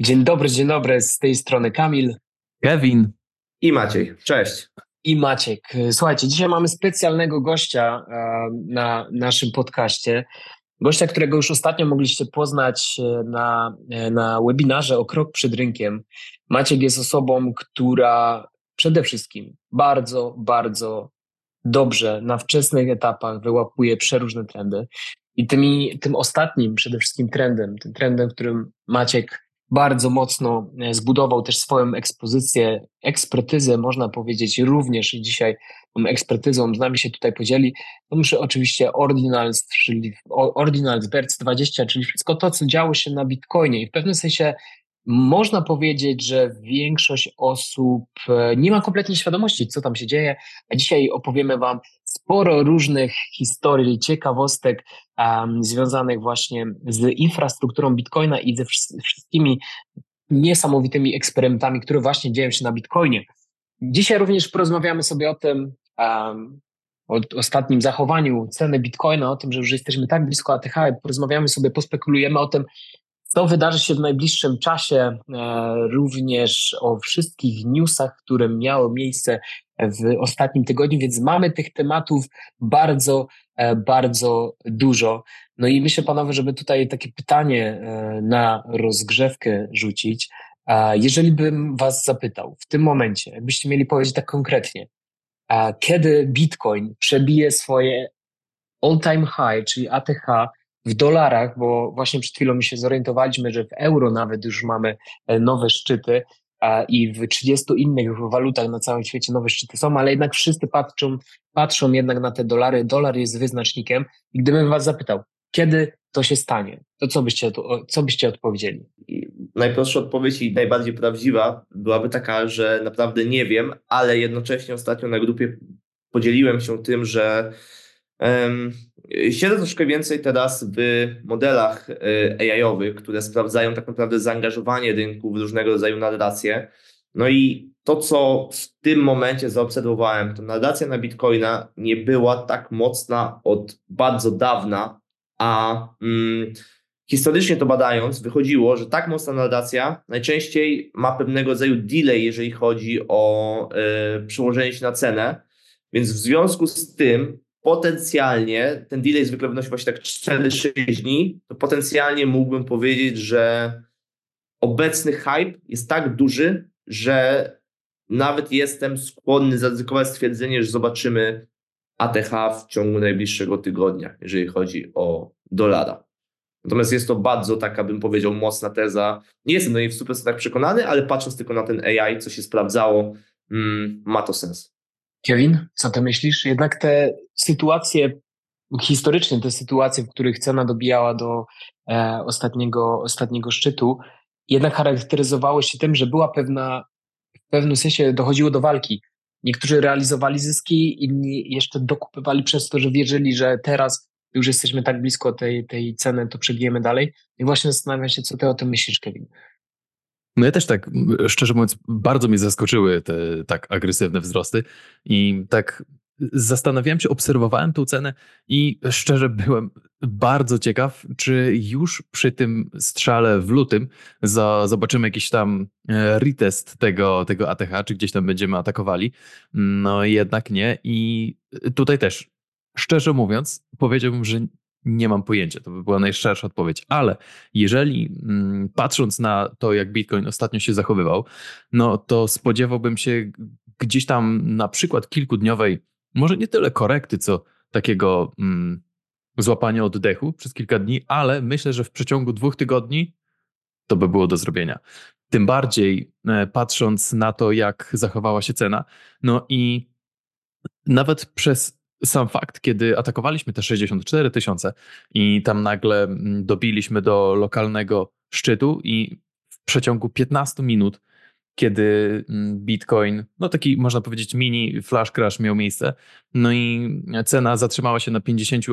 Dzień dobry, dzień dobry, z tej strony Kamil. Kevin. I Maciej. Cześć. I Maciek. Słuchajcie, dzisiaj mamy specjalnego gościa e, na naszym podcaście. Gościa, którego już ostatnio mogliście poznać e, na, e, na webinarze o krok przed rynkiem. Maciek jest osobą, która przede wszystkim bardzo, bardzo dobrze na wczesnych etapach wyłapuje przeróżne trendy. I tymi, tym ostatnim przede wszystkim trendem, tym trendem, którym Maciek bardzo mocno e, zbudował też swoją ekspozycję, ekspertyzę, można powiedzieć, również dzisiaj tą ekspertyzą z nami się tutaj podzieli. To muszę oczywiście Ordinals, czyli Ordinals BERC 20, czyli wszystko to, co działo się na Bitcoinie i w pewnym sensie można powiedzieć, że większość osób e, nie ma kompletnie świadomości, co tam się dzieje, a dzisiaj opowiemy Wam sporo różnych historii, ciekawostek um, związanych właśnie z infrastrukturą Bitcoina i ze wszystkimi niesamowitymi eksperymentami, które właśnie dzieją się na Bitcoinie. Dzisiaj również porozmawiamy sobie o tym, um, o ostatnim zachowaniu ceny Bitcoina, o tym, że już jesteśmy tak blisko ATH, porozmawiamy sobie, pospekulujemy o tym, co wydarzy się w najbliższym czasie, e, również o wszystkich newsach, które miały miejsce w ostatnim tygodniu, więc mamy tych tematów bardzo, e, bardzo dużo. No i myślę, panowie, żeby tutaj takie pytanie e, na rozgrzewkę rzucić. Jeżeli bym was zapytał w tym momencie, jakbyście mieli powiedzieć tak konkretnie, kiedy Bitcoin przebije swoje all-time high, czyli ATH, w dolarach, bo właśnie przed chwilą mi się zorientowaliśmy, że w euro nawet już mamy e, nowe szczyty i w 30 innych walutach na całym świecie nowe szczyty są, ale jednak wszyscy patrzą, patrzą jednak na te dolary. Dolar jest wyznacznikiem i gdybym was zapytał, kiedy to się stanie, to co byście, co byście odpowiedzieli? Najprostsza odpowiedź i najbardziej prawdziwa byłaby taka, że naprawdę nie wiem, ale jednocześnie ostatnio na grupie podzieliłem się tym, że Siedzę troszkę więcej teraz w modelach e, AI-owych, które sprawdzają tak naprawdę zaangażowanie rynku w różnego rodzaju narracje. No i to, co w tym momencie zaobserwowałem, to narracja na Bitcoina nie była tak mocna od bardzo dawna, a mm, historycznie to badając, wychodziło, że tak mocna narracja najczęściej ma pewnego rodzaju delay, jeżeli chodzi o y, przełożenie się na cenę. Więc w związku z tym potencjalnie, ten delay zwykle wynosi właśnie tak 4-6 dni, to potencjalnie mógłbym powiedzieć, że obecny hype jest tak duży, że nawet jestem skłonny zaryzykować stwierdzenie, że zobaczymy ATH w ciągu najbliższego tygodnia, jeżeli chodzi o dolara. Natomiast jest to bardzo taka, bym powiedział, mocna teza. Nie jestem do niej w 100% przekonany, ale patrząc tylko na ten AI, co się sprawdzało, mm, ma to sens. Kevin, co ty myślisz? Jednak te sytuacje historycznie, te sytuacje, w których cena dobijała do e, ostatniego, ostatniego szczytu, jednak charakteryzowały się tym, że była pewna, w pewnym sensie dochodziło do walki. Niektórzy realizowali zyski, inni jeszcze dokupywali przez to, że wierzyli, że teraz już jesteśmy tak blisko tej, tej ceny, to przebijemy dalej. I właśnie zastanawiam się, co ty o tym myślisz, Kevin. No ja też tak, szczerze mówiąc, bardzo mnie zaskoczyły te tak agresywne wzrosty i tak zastanawiałem się, obserwowałem tę cenę i szczerze byłem bardzo ciekaw, czy już przy tym strzale w lutym za, zobaczymy jakiś tam e, retest tego, tego ATH, czy gdzieś tam będziemy atakowali. No jednak nie i tutaj też, szczerze mówiąc, powiedziałbym, że nie mam pojęcia, to by była najszersza odpowiedź. Ale jeżeli mm, patrząc na to, jak Bitcoin ostatnio się zachowywał, no to spodziewałbym się gdzieś tam na przykład kilkudniowej, może nie tyle korekty, co takiego mm, złapania oddechu przez kilka dni, ale myślę, że w przeciągu dwóch tygodni to by było do zrobienia. Tym bardziej e, patrząc na to, jak zachowała się cena. No i nawet przez sam fakt, kiedy atakowaliśmy te 64 tysiące i tam nagle mm, dobiliśmy do lokalnego szczytu i w przeciągu 15 minut, kiedy mm, Bitcoin, no taki można powiedzieć mini flash crash miał miejsce, no i cena zatrzymała się na 50,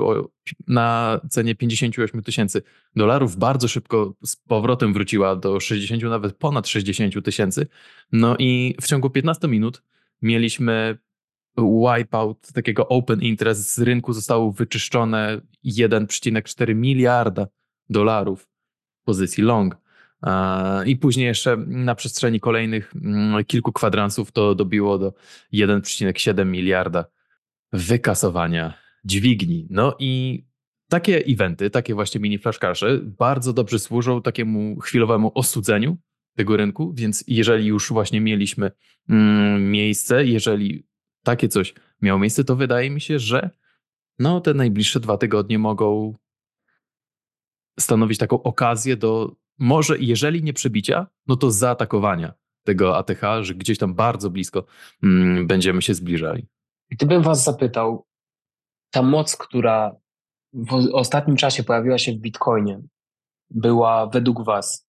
na cenie 58 tysięcy dolarów, bardzo szybko z powrotem wróciła do 60, nawet ponad 60 tysięcy, no i w ciągu 15 minut mieliśmy wipeout takiego open interest z rynku zostało wyczyszczone 1,4 miliarda dolarów pozycji long. I później jeszcze na przestrzeni kolejnych mm, kilku kwadransów to dobiło do 1,7 miliarda wykasowania dźwigni. No i takie eventy, takie właśnie mini flashcarze bardzo dobrze służą takiemu chwilowemu osudzeniu tego rynku, więc jeżeli już właśnie mieliśmy mm, miejsce, jeżeli takie coś miało miejsce, to wydaje mi się, że no, te najbliższe dwa tygodnie mogą stanowić taką okazję do może, jeżeli nie przebicia, no to zaatakowania tego ATH, że gdzieś tam bardzo blisko mm, będziemy się zbliżali. Gdybym Was zapytał, ta moc, która w ostatnim czasie pojawiła się w Bitcoinie, była według Was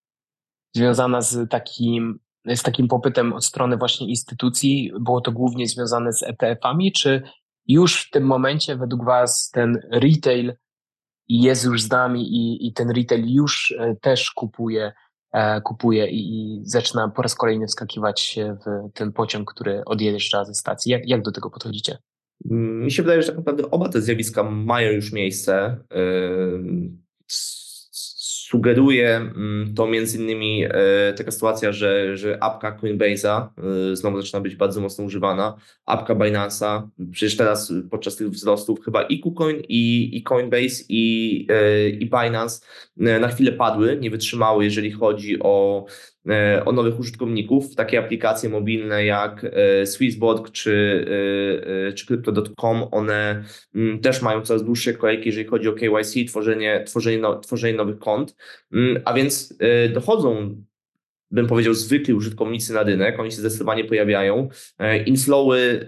związana z takim, z takim popytem od strony właśnie instytucji? Było to głównie związane z ETF-ami, czy już w tym momencie według Was ten retail jest już z nami i, i ten retail już e, też kupuje, e, kupuje i, i zaczyna po raz kolejny wskakiwać w ten pociąg, który odjeżdża ze stacji. Jak, jak do tego podchodzicie? Mi się wydaje, że tak naprawdę oba te zjawiska mają już miejsce sugeruje mm, to między innymi e, taka sytuacja, że, że apka Coinbase'a e, znowu zaczyna być bardzo mocno używana, apka Binance'a, przecież teraz podczas tych wzrostów chyba i KuCoin, i, i Coinbase, i, e, i Binance na chwilę padły, nie wytrzymały, jeżeli chodzi o o nowych użytkowników. Takie aplikacje mobilne jak e, Swissbot czy, e, czy Crypto.com, one mm, też mają coraz dłuższe kolejki, jeżeli chodzi o KYC, tworzenie, tworzenie, no, tworzenie nowych kont. Mm, a więc dochodzą bym powiedział, zwykli użytkownicy na rynek, oni się zdecydowanie pojawiają. Inflowy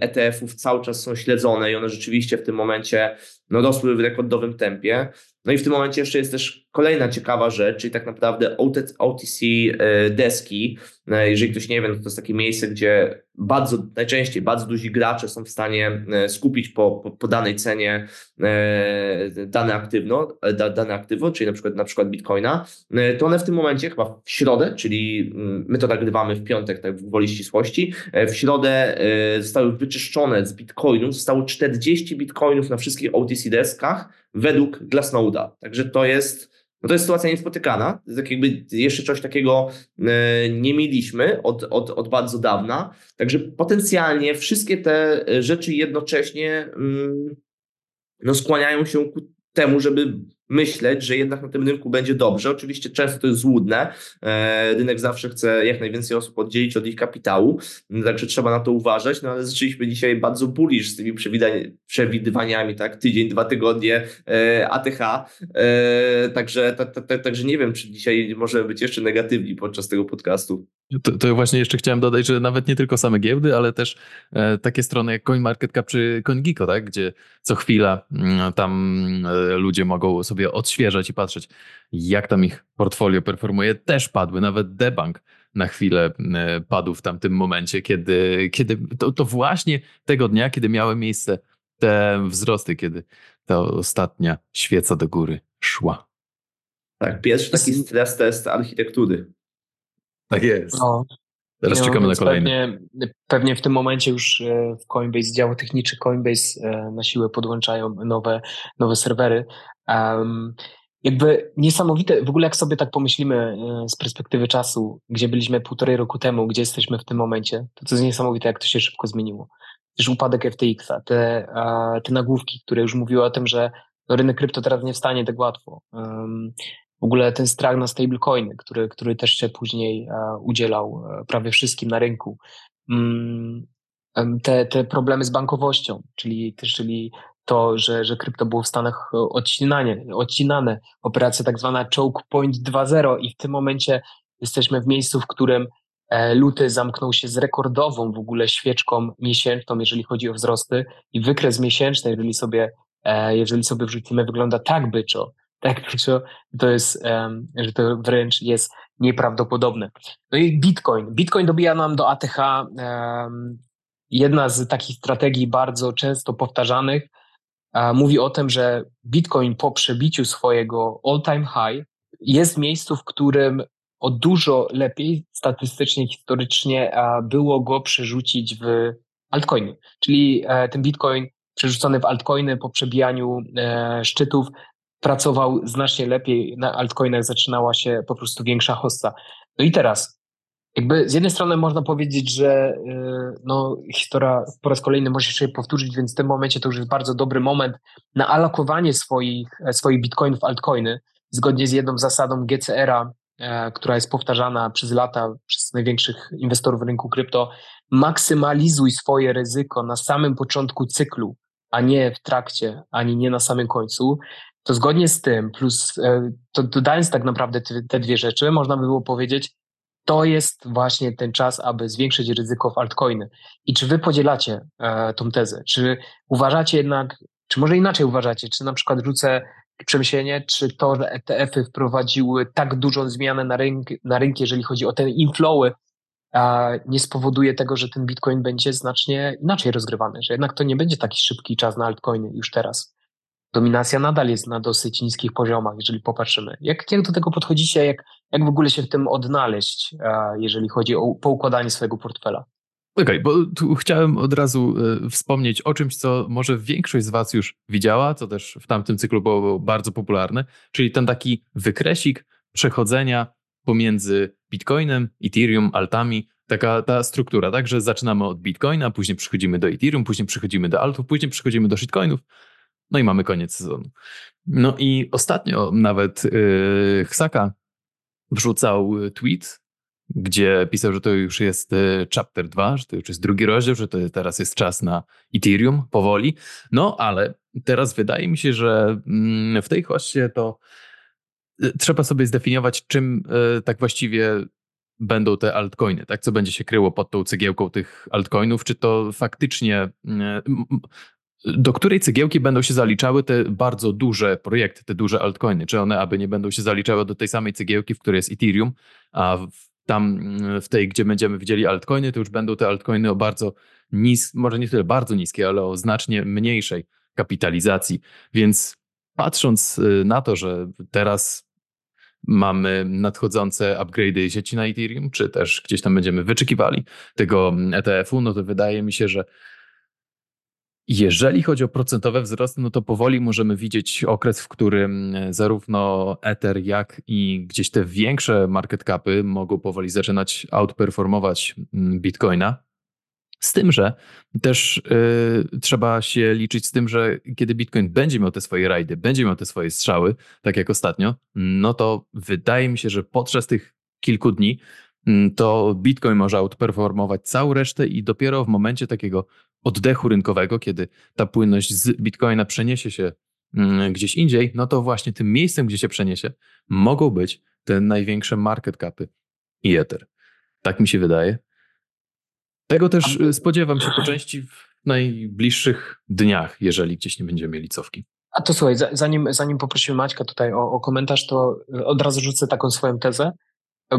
ETF-ów cały czas są śledzone i one rzeczywiście w tym momencie no, rosły w rekordowym tempie. No i w tym momencie jeszcze jest też kolejna ciekawa rzecz, czyli tak naprawdę OTC e, deski. E, jeżeli ktoś nie wie, no to jest takie miejsce, gdzie bardzo, najczęściej bardzo duzi gracze są w stanie e, skupić po, po, po danej cenie dane aktywno, dane aktywo, czyli na przykład, na przykład Bitcoina, to one w tym momencie, chyba w środę, czyli mm, my to nagrywamy w piątek, tak w woli ścisłości, w środę zostały wyczyszczone z Bitcoinów, zostało 40 Bitcoinów na wszystkich OTC deskach według Glassnode'a. Także to jest no to jest sytuacja niespotykana. Tak jakby jeszcze coś takiego e, nie mieliśmy od, od, od bardzo dawna. Także potencjalnie wszystkie te rzeczy jednocześnie mm, no, skłaniają się ku temu, żeby myśleć, że jednak na tym rynku będzie dobrze. Oczywiście często to jest złudne. E, rynek zawsze chce jak najwięcej osób oddzielić od ich kapitału, także trzeba na to uważać. No ale zaczęliśmy dzisiaj bardzo bullish z tymi przewidywaniami, tak? Tydzień, dwa tygodnie ATH. E, także, także nie wiem, czy dzisiaj możemy być jeszcze negatywni podczas tego podcastu. To, to, właśnie jeszcze chciałem dodać, że nawet nie tylko same giełdy, ale też e, takie strony jak CoinMarketCap czy CoinGeeko, tak? gdzie co chwila mm, tam e, ludzie mogą sobie odświeżać i patrzeć, jak tam ich portfolio performuje, też padły. Nawet Debank na chwilę e, padł w tamtym momencie, kiedy, kiedy to, to właśnie tego dnia, kiedy miały miejsce te wzrosty, kiedy ta ostatnia świeca do góry szła. Tak, pierwszy taki stres test architektury. Tak jest. No. Teraz no, czekamy na kolejny. Pewnie, pewnie, w tym momencie już e, w Coinbase, dział techniczy Coinbase e, na siłę podłączają nowe, nowe serwery. Um, jakby niesamowite, w ogóle jak sobie tak pomyślimy e, z perspektywy czasu, gdzie byliśmy półtorej roku temu, gdzie jesteśmy w tym momencie, to to jest niesamowite, jak to się szybko zmieniło. Też upadek FTX-a, te, te nagłówki, które już mówiły o tym, że rynek krypto teraz nie wstanie tak łatwo. Um, w ogóle ten strach na stablecoiny, który, który też się później e, udzielał e, prawie wszystkim na rynku. Mm, te, te problemy z bankowością, czyli, czyli to, że, że krypto było w Stanach odcinane, odcinane, operacja tak zwana choke point 2.0 i w tym momencie jesteśmy w miejscu, w którym e, luty zamknął się z rekordową w ogóle świeczką miesięczną, jeżeli chodzi o wzrosty i wykres miesięczny, jeżeli sobie, jeżeli sobie wrzucimy, wygląda tak byczo, tak, że to jest, że to wręcz jest nieprawdopodobne. No i Bitcoin. Bitcoin dobija nam do ATH. Jedna z takich strategii bardzo często powtarzanych mówi o tym, że Bitcoin po przebiciu swojego all-time high jest miejscu, w którym o dużo lepiej statystycznie, historycznie było go przerzucić w altcoiny. Czyli e, ten Bitcoin przerzucony w altcoiny po przebijaniu e, szczytów pracował znacznie lepiej, na altcoinach zaczynała się po prostu większa hossa. No i teraz, jakby z jednej strony można powiedzieć, że y, no, historia po raz kolejny może się powtórzyć, więc w tym momencie to już jest bardzo dobry moment na alokowanie swoich, swoich bitcoinów w altcoiny, zgodnie z jedną zasadą GCR-a, e, która jest powtarzana przez lata przez największych inwestorów rynku krypto, maksymalizuj swoje ryzyko na samym początku cyklu, a nie w trakcie, ani nie na samym końcu, to zgodnie z tym, plus e, to dodając tak naprawdę te, dwie rzeczy, można by było powiedzieć, to jest właśnie ten czas, aby zwiększyć ryzyko w altcoiny. I czy wy podzielacie e, tą tezę? Czy uważacie jednak, czy może inaczej uważacie, czy na przykład rzucę przemyślenie, czy to, że ETF-y wprowadziły tak dużą zmianę na, rynk, na rynki, jeżeli chodzi o te inflowy, a nie spowoduje tego, że ten Bitcoin będzie znacznie inaczej rozgrywany, że jednak to nie będzie taki szybki czas na altcoiny już teraz. Dominacja nadal jest na dosyć niskich poziomach, jeżeli popatrzymy. Jak, jak do tego podchodzicie, jak, jak w ogóle się w tym odnaleźć, jeżeli chodzi o poukładanie swojego portfela? Okej, okay, bo tu chciałem od razu y, wspomnieć o czymś, co może większość z Was już widziała, co też w tamtym cyklu było bardzo popularne, czyli ten taki wykresik przechodzenia pomiędzy Bitcoinem, Ethereum, altami, taka ta struktura, tak, że zaczynamy od Bitcoina, później przechodzimy do Ethereum, później przechodzimy do altów, później przechodzimy do shitcoinów, no i mamy koniec sezonu. No i ostatnio nawet yy, Hsaka wrzucał tweet, gdzie pisał, że to już jest y, chapter 2, że to już jest drugi rozdział, że to teraz jest czas na Ethereum powoli. No ale teraz wydaje mi się, że mm, w tej hoście to y, trzeba sobie zdefiniować, czym y, tak właściwie będą te altcoiny, tak? Co będzie się kryło pod tą cegiełką tych altcoinów? Czy to faktycznie do której cegiełki będą się zaliczały te bardzo duże projekty, te duże altcoiny? Czy one aby nie będą się zaliczały do tej samej cegiełki, w której jest Ethereum, a tam w tej, gdzie będziemy widzieli altcoiny, to już będą te altcoiny o bardzo nis, może nie tyle bardzo niskie, ale o znacznie mniejszej kapitalizacji. Więc patrząc y, na to, że teraz mamy nadchodzące upgrade'y sieci na Ethereum, czy też gdzieś tam będziemy wyczekiwali tego ETF-u, no to wydaje mi się, że jeżeli chodzi o procentowe wzrosty, no to powoli możemy widzieć okres, w którym e, zarówno Ether, jak i gdzieś te większe market capy mogą powoli zaczynać outperformować mm, Bitcoina. Z tym, że też yy, trzeba się liczyć z tym, że kiedy Bitcoin będzie miał te swoje rajdy, będzie miał te swoje strzały, tak jak ostatnio, no to wydaje mi się, że podczas tych kilku dni to Bitcoin może outperformować całą resztę i dopiero w momencie takiego oddechu rynkowego, kiedy ta płynność z Bitcoina przeniesie się mm, gdzieś indziej, no to właśnie tym miejscem, gdzie się przeniesie, mogą być te największe market capy i Ether. Tak mi się wydaje. Tego też y, spodziewam się po części w najbliższych dniach, jeżeli gdzieś nie będziemy mieli cofki. A to słuchaj, zanim, zanim poprosimy Maćka tutaj o, o komentarz, to od razu rzucę taką swoją tezę,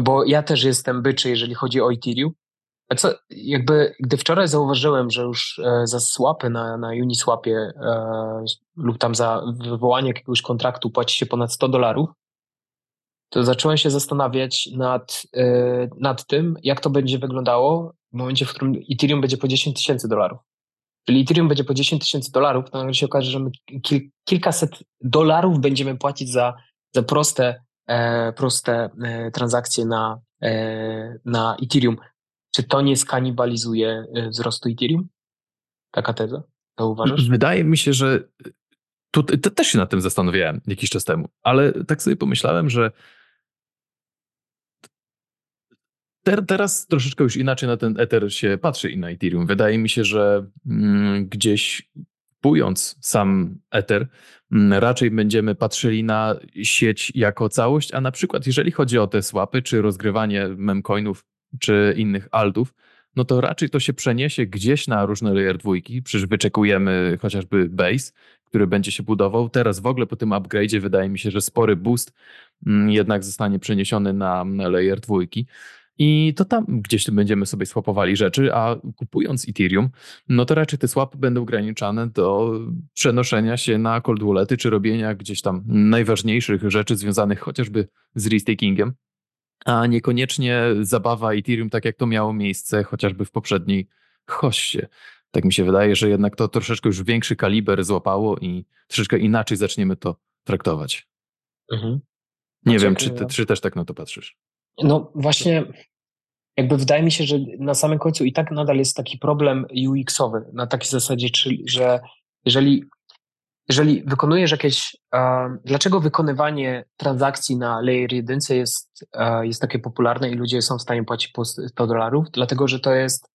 bo ja też jestem byczy, jeżeli chodzi o Ethereum. A co, jakby, gdy wczoraj zauważyłem, że już e, za swapy na, na Uniswapie e, lub tam za wywołanie jakiegoś kontraktu płaci się ponad 100 dolarów, to zacząłem się zastanawiać nad, e, nad tym, jak to będzie wyglądało w momencie, w którym Ethereum będzie po 10 tysięcy dolarów. Czyli Ethereum będzie po 10 tysięcy dolarów, to nagle się okaże, że my kil, kilkaset dolarów będziemy płacić za, za proste, proste e, transakcje na, e, na Ethereum. Czy to nie skanibalizuje wzrostu Ethereum? Taka teza? To uważasz? Wydaje mi się, że tu, to też się nad tym zastanawiałem jakiś czas temu, ale tak sobie pomyślałem, że ter, teraz troszeczkę już inaczej na ten Ether się patrzy i na Ethereum. Wydaje mi się, że mm, gdzieś kupując sam Ether, mm, raczej będziemy patrzyli na sieć jako całość, a na przykład jeżeli chodzi o te swapy czy rozgrywanie memcoinów czy innych altów, no to raczej to się przeniesie gdzieś na różne layer dwójki. Przecież wyczekujemy chociażby base, który będzie się budował. Teraz w ogóle po tym upgrade'zie wydaje mi się, że spory boost mm, jednak zostanie przeniesiony na layer dwójki. I to tam gdzieś będziemy sobie swapowali rzeczy, a kupując Ethereum, no to raczej te swapy będą ograniczane do przenoszenia się na cold wallety, czy robienia gdzieś tam najważniejszych rzeczy związanych chociażby z restakingiem a niekoniecznie zabawa Ethereum tak jak to miało miejsce chociażby w poprzedniej hoście. Tak mi się wydaje, że jednak to troszeczkę już większy kaliber złapało i troszeczkę inaczej zaczniemy to traktować. Mhm. Nie wiem, czy, ty, czy też tak na to patrzysz. No właśnie, jakby wydaje mi się, że na samym końcu i tak nadal jest taki problem UX-owy, na takiej zasadzie, czyli, że jeżeli, jeżeli wykonujesz jakieś. Dlaczego wykonywanie transakcji na layer 1 jest, jest takie popularne i ludzie są w stanie płacić po 100 dolarów? Dlatego, że to jest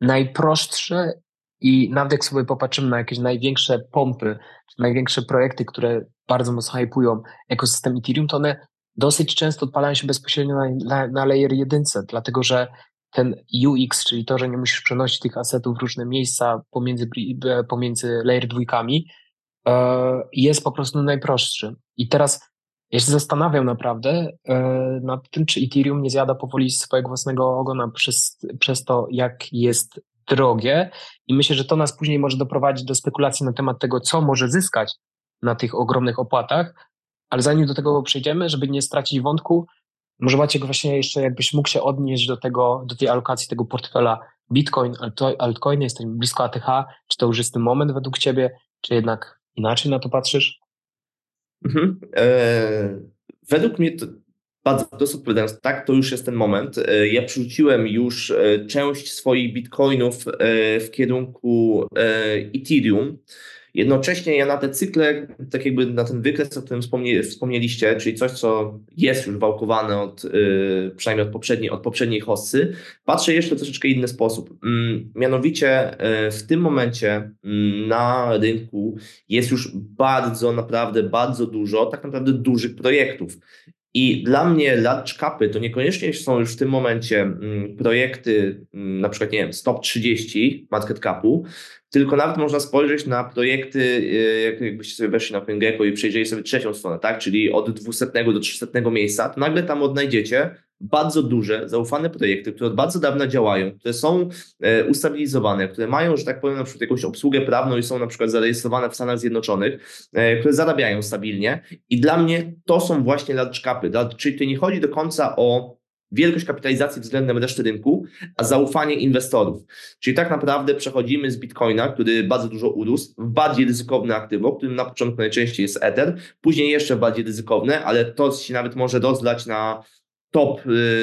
najprostsze i nawet jak sobie popatrzymy na jakieś największe pompy, największe projekty, które bardzo mocno hypują ekosystem Ethereum, to one dosyć często odpalają się bezpośrednio na, na, na layer jedynce, dlatego że ten UX, czyli to, że nie musisz przenosić tych asetów w różne miejsca pomiędzy, pomiędzy layer dwójkami, e, jest po prostu najprostszy. I teraz ja się zastanawiam naprawdę e, nad tym, czy Ethereum nie zjada powoli swojego własnego ogona przez, przez to, jak jest drogie i myślę, że to nas później może doprowadzić do spekulacji na temat tego, co może zyskać na tych ogromnych opłatach, ale zanim do tego przejdziemy, żeby nie stracić wątku, może Maciek właśnie jeszcze jakbyś mógł się odnieść do tego, do tej alokacji tego portfela Bitcoin, altcoin, jesteśmy blisko ATH, czy to już jest ten moment według Ciebie, czy jednak inaczej na to patrzysz? Mhm. E, według mnie to bardzo odpowiadając, tak, to już jest ten moment. E, ja przerzuciłem już e, część swoich bitcoinów e, w kierunku Ethereum. Jednocześnie ja na te cykle, tak jakby na ten wykres, o którym wspomnie, wspomnieliście, czyli coś, co jest już wałkowane od, yy, przynajmniej od poprzedniej, od poprzedniej hossy, patrzę jeszcze w troszeczkę inny sposób. Yy, mianowicie yy, w tym momencie mm, na rynku jest już bardzo, naprawdę bardzo dużo, tak naprawdę dużych projektów. I dla mnie large capy to niekoniecznie są już w tym momencie mm, projekty, mm, na przykład, nie wiem, stop 30 market capu, tylko nawet można spojrzeć na projekty, jak, jakbyście sobie weszli na CoinGecko i przejrzeli sobie trzecią stronę, tak, czyli od 200 do 300 miejsca, to nagle tam odnajdziecie bardzo duże, zaufane projekty, które od bardzo dawna działają, które są e, ustabilizowane, które mają, że tak powiem, na przykład jakąś obsługę prawną i są na przykład zarejestrowane w Stanach Zjednoczonych, e, które zarabiają stabilnie. I dla mnie to są właśnie large capy. Czyli to nie chodzi do końca o wielkość kapitalizacji względem reszty rynku, a zaufanie inwestorów. Czyli tak naprawdę przechodzimy z Bitcoina, który bardzo dużo urósł, w bardziej ryzykowne aktywo, którym na początku najczęściej jest Ether, później jeszcze bardziej ryzykowne, ale to się nawet może rozlać na top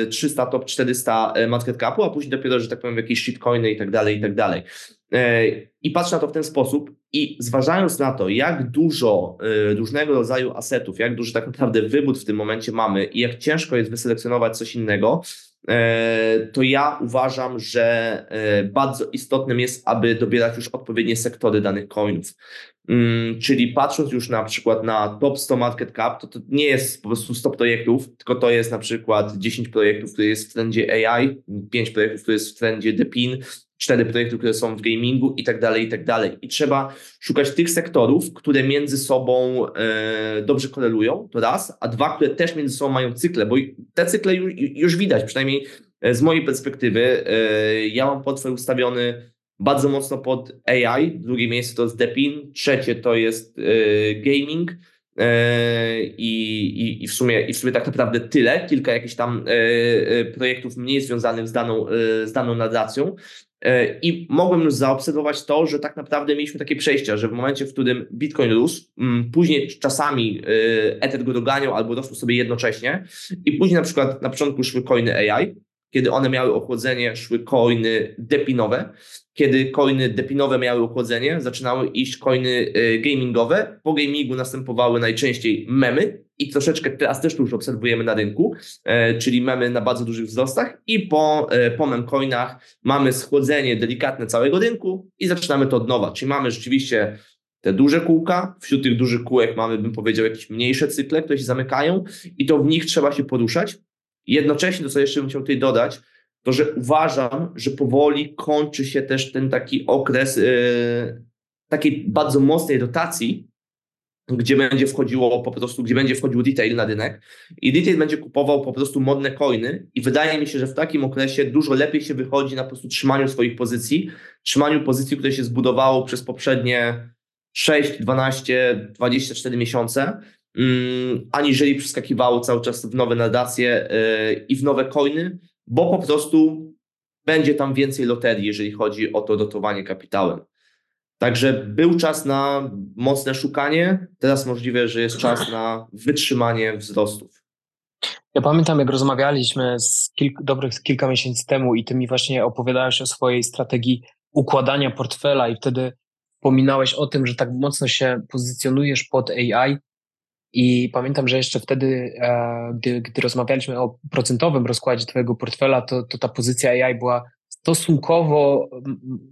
300, y, top 400 y, market capu, a później dopiero, że tak powiem, jakieś shitcoiny i tak dalej, i tak dalej. E, I patrzę na to w ten sposób i zważając na to, jak dużo y, różnego rodzaju asetów, jak duży tak naprawdę wybór w tym momencie mamy i jak ciężko jest wyselekcjonować coś innego, e, to ja uważam, że e, bardzo istotnym jest, aby dobierać już odpowiednie sektory danych coinów. Mm, czyli patrząc już na przykład na top 100 market cap, to, to nie jest po prostu 100 projektów, tylko to jest na przykład 10 projektów, które jest w trendzie AI, 5 projektów, które jest w trendzie DePIN, cztery projekty, które są w gamingu i tak dalej, i tak dalej. I trzeba szukać tych sektorów, które między sobą e, dobrze korelują, to raz, a dwa, które też między sobą mają cykle, bo te cykle już, już widać, przynajmniej e, z mojej perspektywy. E, ja mam portfel ustawiony bardzo mocno pod AI, drugie miejsce to jest Depin, trzecie to jest e, gaming, e, i, i, i, w sumie, I w sumie tak naprawdę tyle, kilka jakichś tam e, projektów mniej związanych z daną, z daną narracją. E, I mogłem zaobserwować to, że tak naprawdę mieliśmy takie przejścia, że w momencie, w którym Bitcoin rósł, mm, później czasami e, Ether go doganiał albo rosł sobie jednocześnie i później na przykład na początku szły coiny AI, kiedy one miały ochłodzenie, szły coiny depinowe. Kiedy coiny depinowe miały ochłodzenie, zaczynały iść coiny e, gamingowe. Po gamingu następowały najczęściej memy i troszeczkę teraz też tu już obserwujemy na rynku, e, czyli memy na bardzo dużych wzrostach i po, e, po memcoinach mamy schłodzenie delikatne całego rynku i zaczynamy to od nowa. Czyli mamy rzeczywiście te duże kółka, wśród tych dużych kółek mamy, bym powiedział, jakieś mniejsze cykle, które się zamykają i to w nich trzeba się poruszać. Jednocześnie, to co jeszcze bym chciał tutaj dodać, to że uważam, że powoli kończy się też ten taki okres yy, takiej bardzo mocnej rotacji, gdzie będzie wchodziło po prostu, gdzie będzie wchodził retail na rynek i retail będzie kupował po prostu modne coiny i wydaje mi się, że w takim okresie dużo lepiej się wychodzi na po prostu trzymaniu swoich pozycji, trzymaniu pozycji, które się zbudowało przez poprzednie 6, 12, 24 miesiące, um, aniżeli przeskakiwało cały czas w nowe nadacje yy, i w nowe coiny, bo po prostu będzie tam więcej loterii, jeżeli chodzi o to dotowanie kapitałem. Także był czas na mocne szukanie, teraz możliwe, że jest czas na wytrzymanie wzrostów. Ja pamiętam, jak rozmawialiśmy z kilk, dobrych kilka miesięcy temu i ty mi właśnie opowiadałeś o swojej strategii układania portfela i wtedy wspominałeś o tym, że tak mocno się pozycjonujesz pod AI i pamiętam, że jeszcze wtedy, e, gdy, gdy rozmawialiśmy o procentowym rozkładzie twojego portfela, to, to ta pozycja AI była stosunkowo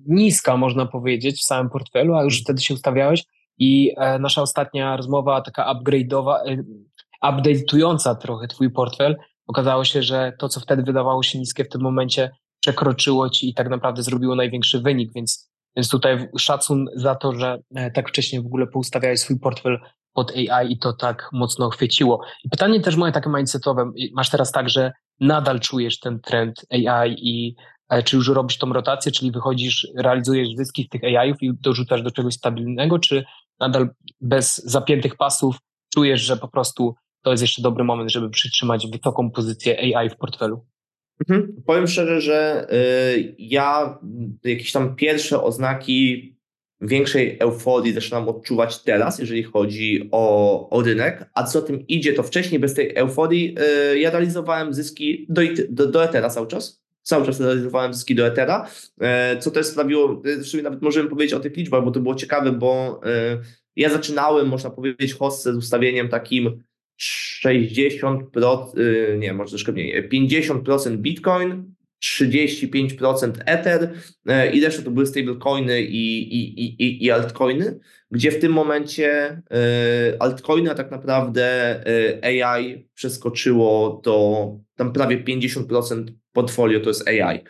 niska, można powiedzieć, w samym portfelu, a już wtedy się ustawiałeś. I e, nasza ostatnia rozmowa, taka upgrade'owa, e, update'ująca trochę twój portfel, okazało się, że to, co wtedy wydawało się niskie w tym momencie, przekroczyło ci i tak naprawdę zrobiło największy wynik, więc, więc tutaj szacun za to, że e, tak wcześnie w ogóle poustawiałeś swój portfel pod AI i to tak mocno chwyciło. I pytanie też moje takie mindsetowe, masz teraz tak, że nadal czujesz ten trend AI i czy już robisz tą rotację, czyli wychodzisz, realizujesz zyski z tych AI-ów i dorzucasz do czegoś stabilnego, czy nadal bez zapiętych pasów czujesz, że po prostu to jest jeszcze dobry moment, żeby przytrzymać wysoką pozycję AI w portfelu? Mhm. Powiem szczerze, że y, ja jakieś tam pierwsze oznaki większej euforii zaczynam odczuwać teraz, jeżeli chodzi o, o rynek, a co tym idzie, to wcześniej bez tej euforii yy, ja realizowałem zyski do, do, do Ethera cały czas. Cały czas realizowałem zyski do Ethera, yy, co też sprawiło, yy, nawet możemy powiedzieć o tych liczbach, bo to było ciekawe, bo yy, ja zaczynałem, można powiedzieć, hossę z ustawieniem takim 60%, yy, nie, może troszkę mniej, 50% Bitcoin, 35% Ether e, i reszta to były stablecoiny i, i, i, i altcoiny, gdzie w tym momencie e, altcoiny, a tak naprawdę e, AI przeskoczyło do tam prawie 50% portfolio to jest AI.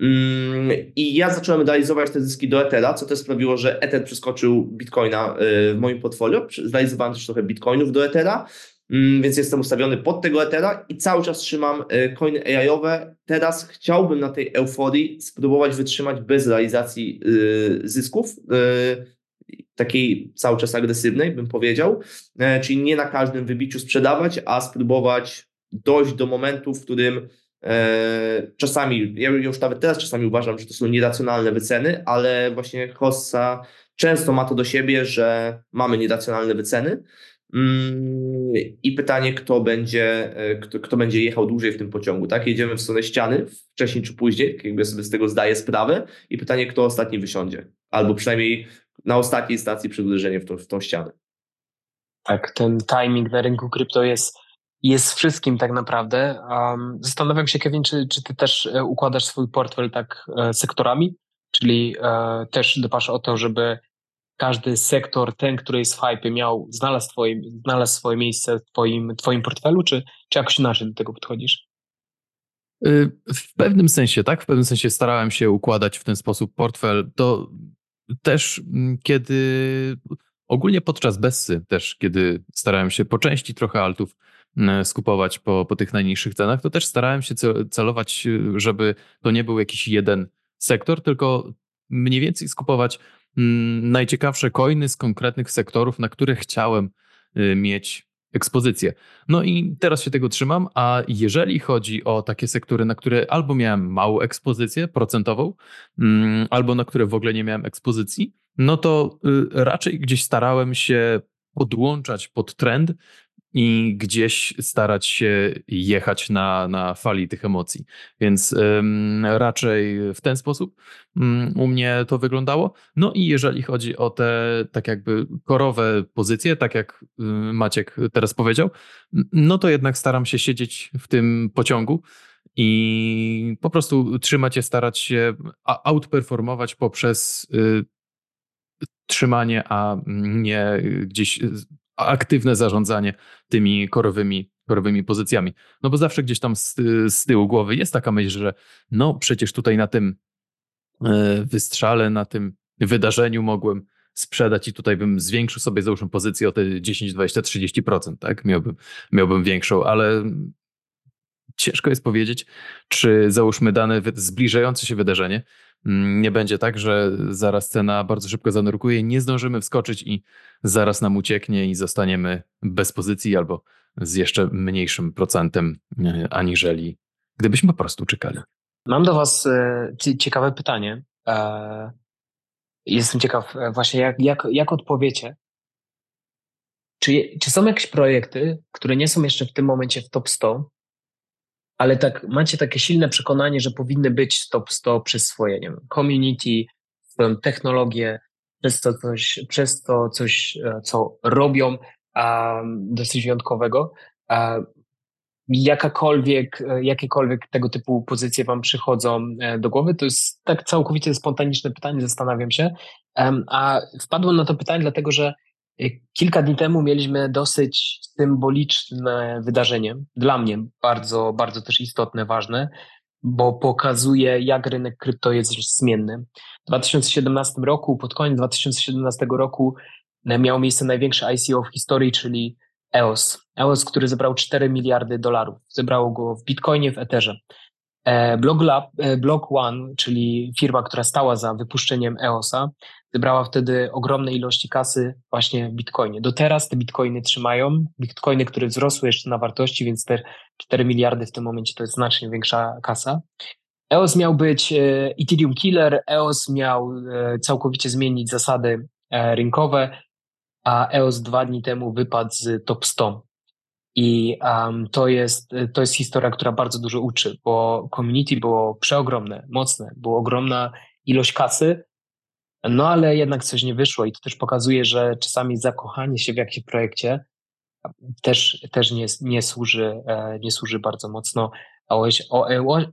Mm, I ja zacząłem realizować te zyski do Ethera, co też sprawiło, że Ether przeskoczył Bitcoina w moim portfolio. Zrealizowałem też trochę Bitcoinów do Ethera więc jestem ustawiony pod tego Ethera i cały czas trzymam e, coiny AI-owe. Teraz chciałbym na tej euforii spróbować wytrzymać bez realizacji e, zysków, e, takiej cały czas agresywnej, bym powiedział, czyli nie na każdym wybiciu sprzedawać, a spróbować dojść do momentu, w którym czasami, ja już nawet teraz czasami uważam, że to są nieracjonalne wyceny, ale właśnie Hossa często ma to do siebie, że mamy nieracjonalne wyceny, Mm, I pytanie, kto będzie, e, kto, kto będzie jechał dłużej w tym pociągu, tak? Jedziemy w stronę ściany, wcześniej czy później, jakby sobie z tego zdaję sprawę. I pytanie, kto ostatni wysiądzie, albo przynajmniej na ostatniej stacji przed uderzeniem w w tą ścianę. Tak, ten timing na rynku krypto jest, jest wszystkim tak naprawdę. Um, zastanawiam się, Kevin, czy, czy ty też e, układasz swój portfel tak e, sektorami, czyli e, też dbasz o to, żeby każdy sektor, ten, który jest w hype, miał, znalazł, twoje, znalazł swoje miejsce w twoim, twoim portfelu, czy, czy jakoś inaczej do tego podchodzisz? Y, w pewnym sensie, tak? W pewnym sensie starałem się układać w ten sposób portfel. To też mm, kiedy ogólnie podczas Bessy, też kiedy starałem się po części trochę altów mm, skupować po, po tych najniższych cenach, to też starałem się celować, żeby to nie był jakiś jeden sektor, tylko mniej więcej skupować najciekawsze coiny z konkretnych sektorów, na które chciałem y, mieć ekspozycję. No i teraz się tego trzymam, a jeżeli chodzi o takie sektory, na które albo miałem małą ekspozycję procentową, mm, albo na które w ogóle nie miałem ekspozycji, no to y, raczej gdzieś starałem się podłączać pod trend i gdzieś starać się jechać na, na fali tych emocji. Więc ym, raczej w ten sposób ym, u mnie to wyglądało. No i jeżeli chodzi o te tak jakby korowe pozycje, tak jak Maciek teraz powiedział, no to jednak staram się siedzieć w tym pociągu i po prostu trzymać się, starać się outperformować poprzez y, trzymanie, a nie gdzieś aktywne zarządzanie tymi korowymi, korowymi pozycjami. No bo zawsze gdzieś tam z, z tyłu głowy jest taka myśl, że no przecież tutaj na tym e, wystrzale, na tym wydarzeniu mogłem sprzedać i tutaj bym zwiększył sobie, załóżmy, pozycję o te 10, 20, 30%, tak? Miałbym, miałbym większą, ale ciężko jest powiedzieć, czy załóżmy dane zbliżające się wydarzenie nie będzie tak, że zaraz cena bardzo szybko zanurkuje, nie zdążymy wskoczyć i zaraz nam ucieknie i zostaniemy bez pozycji albo z jeszcze mniejszym procentem, e, aniżeli gdybyśmy po prostu czekali. Mam do Was e, ciekawe pytanie. E, jestem ciekaw właśnie, jak, jak, jak odpowiecie. Czy, czy są jakieś projekty, które nie są jeszcze w tym momencie w top 100, ale tak macie takie silne przekonanie, że powinny być top 100 przez swoje, nie wiem, community, swoją technologię, przez to coś, przez to coś co robią um, dosyć wyjątkowego. Jakakolwiek, jakiekolwiek tego typu pozycje Wam przychodzą e, do głowy? To jest tak całkowicie spontaniczne pytanie, zastanawiam się. A wpadłem na to pytanie, dlatego że e, kilka dni temu mieliśmy dosyć symboliczne wydarzenie, dla mnie bardzo, bardzo też istotne, ważne, bo pokazuje, jak rynek krypto jest zmienny. W 2017 roku, pod koniec 2017 roku e, miało miejsce największe ICO w historii, czyli EOS. EOS, który zebrał 4 miliardy dolarów. Zebrało go w Bitcoinie, w Etherze. E, Block, Lab, e, One, czyli firma, która stała za wypuszczeniem EOSa, zebrała wtedy ogromne ilości kasy właśnie w Bitcoinie. Do teraz te Bitcoiny trzymają, Bitcoiny, które wzrosły jeszcze na wartości, więc te 4 miliardy w tym momencie to jest znacznie większa kasa. EOS miał być e, Ethereum Killer, EOS miał całkowicie zmienić zasady rynkowe, a EOS dwa dni temu wypadł z top 100. I um, to, jest, to jest historia, która bardzo dużo uczy, bo community było przeogromne, mocne, była ogromna ilość kasy, no ale jednak coś nie wyszło i to też pokazuje, że czasami zakochanie się w jakimś projekcie też, też nie, nie, służy, e, nie służy bardzo mocno. O, o,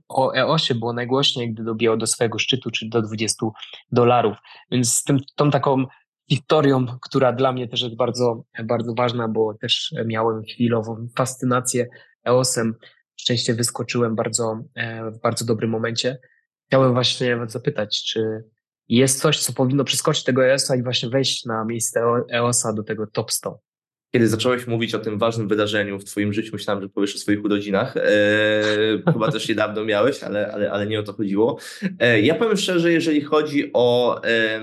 o EOSie było najgłośniej, gdy dobiło do swojego szczytu, czyli do 20 dolarów. Więc z tym, tą taką historią, która dla mnie też jest bardzo, bardzo ważna, bo też miałem chwilową fascynację EOS-em. Szczęście wyskoczyłem bardzo, e, w bardzo dobrym momencie. Chciałem właśnie zapytać, czy jest coś, co powinno przeskoczyć tego EOS-a i właśnie wejść na miejsce EOS-a do tego top 100? Kiedy zacząłeś mówić o tym ważnym wydarzeniu w Twoim życiu, myślałem, że powiesz o swoich urodzinach. Eee, chyba też niedawno miałeś, ale, ale, ale nie o to chodziło. Eee, ja powiem szczerze, jeżeli chodzi o e,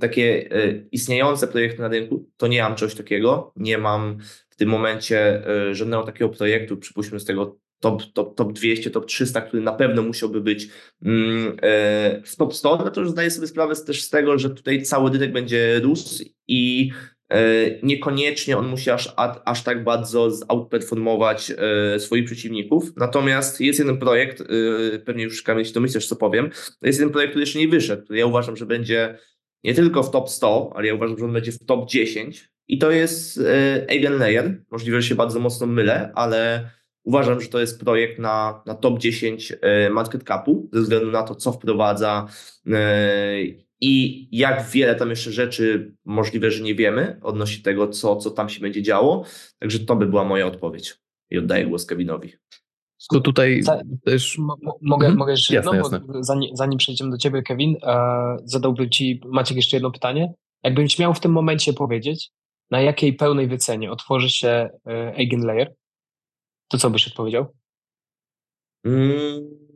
takie e, istniejące projekty na rynku, to nie mam czegoś takiego. Nie mam w tym momencie e, żadnego takiego projektu, przypuśćmy z tego top, top, top 200, top 300, który na pewno musiałby być e, w top 100, no to już zdaję sobie sprawę też z tego, że tutaj cały rynek będzie rósł i E, niekoniecznie on musi aż, aż tak bardzo outperformować e, swoich przeciwników. Natomiast jest jeden projekt, e, pewnie już Kamil się domyślasz, co powiem, jest jeden projekt, który jeszcze nie wyszedł, który ja uważam, że będzie nie tylko w top 100, ale ja uważam, że on będzie w top 10 i to jest Eigenlayer. Możliwe, że się bardzo mocno mylę, ale uważam, że to jest projekt na, na top 10 market capu ze względu na to, co wprowadza i jak wiele tam jeszcze rzeczy możliwe, że nie wiemy odnośnie tego, co, co tam się będzie działo. Także to by była moja odpowiedź. I oddaję głos Kevinowi. To tutaj też... mogę, mhm. mogę jeszcze jasne, jedno, jasne. zanim, zanim przejdziemy do ciebie, Kevin, e, zadałbym ci, Maciek, jeszcze jedno pytanie. Jakbyś miał w tym momencie powiedzieć, na jakiej pełnej wycenie otworzy się e, Eigenlayer, to co byś odpowiedział? Mm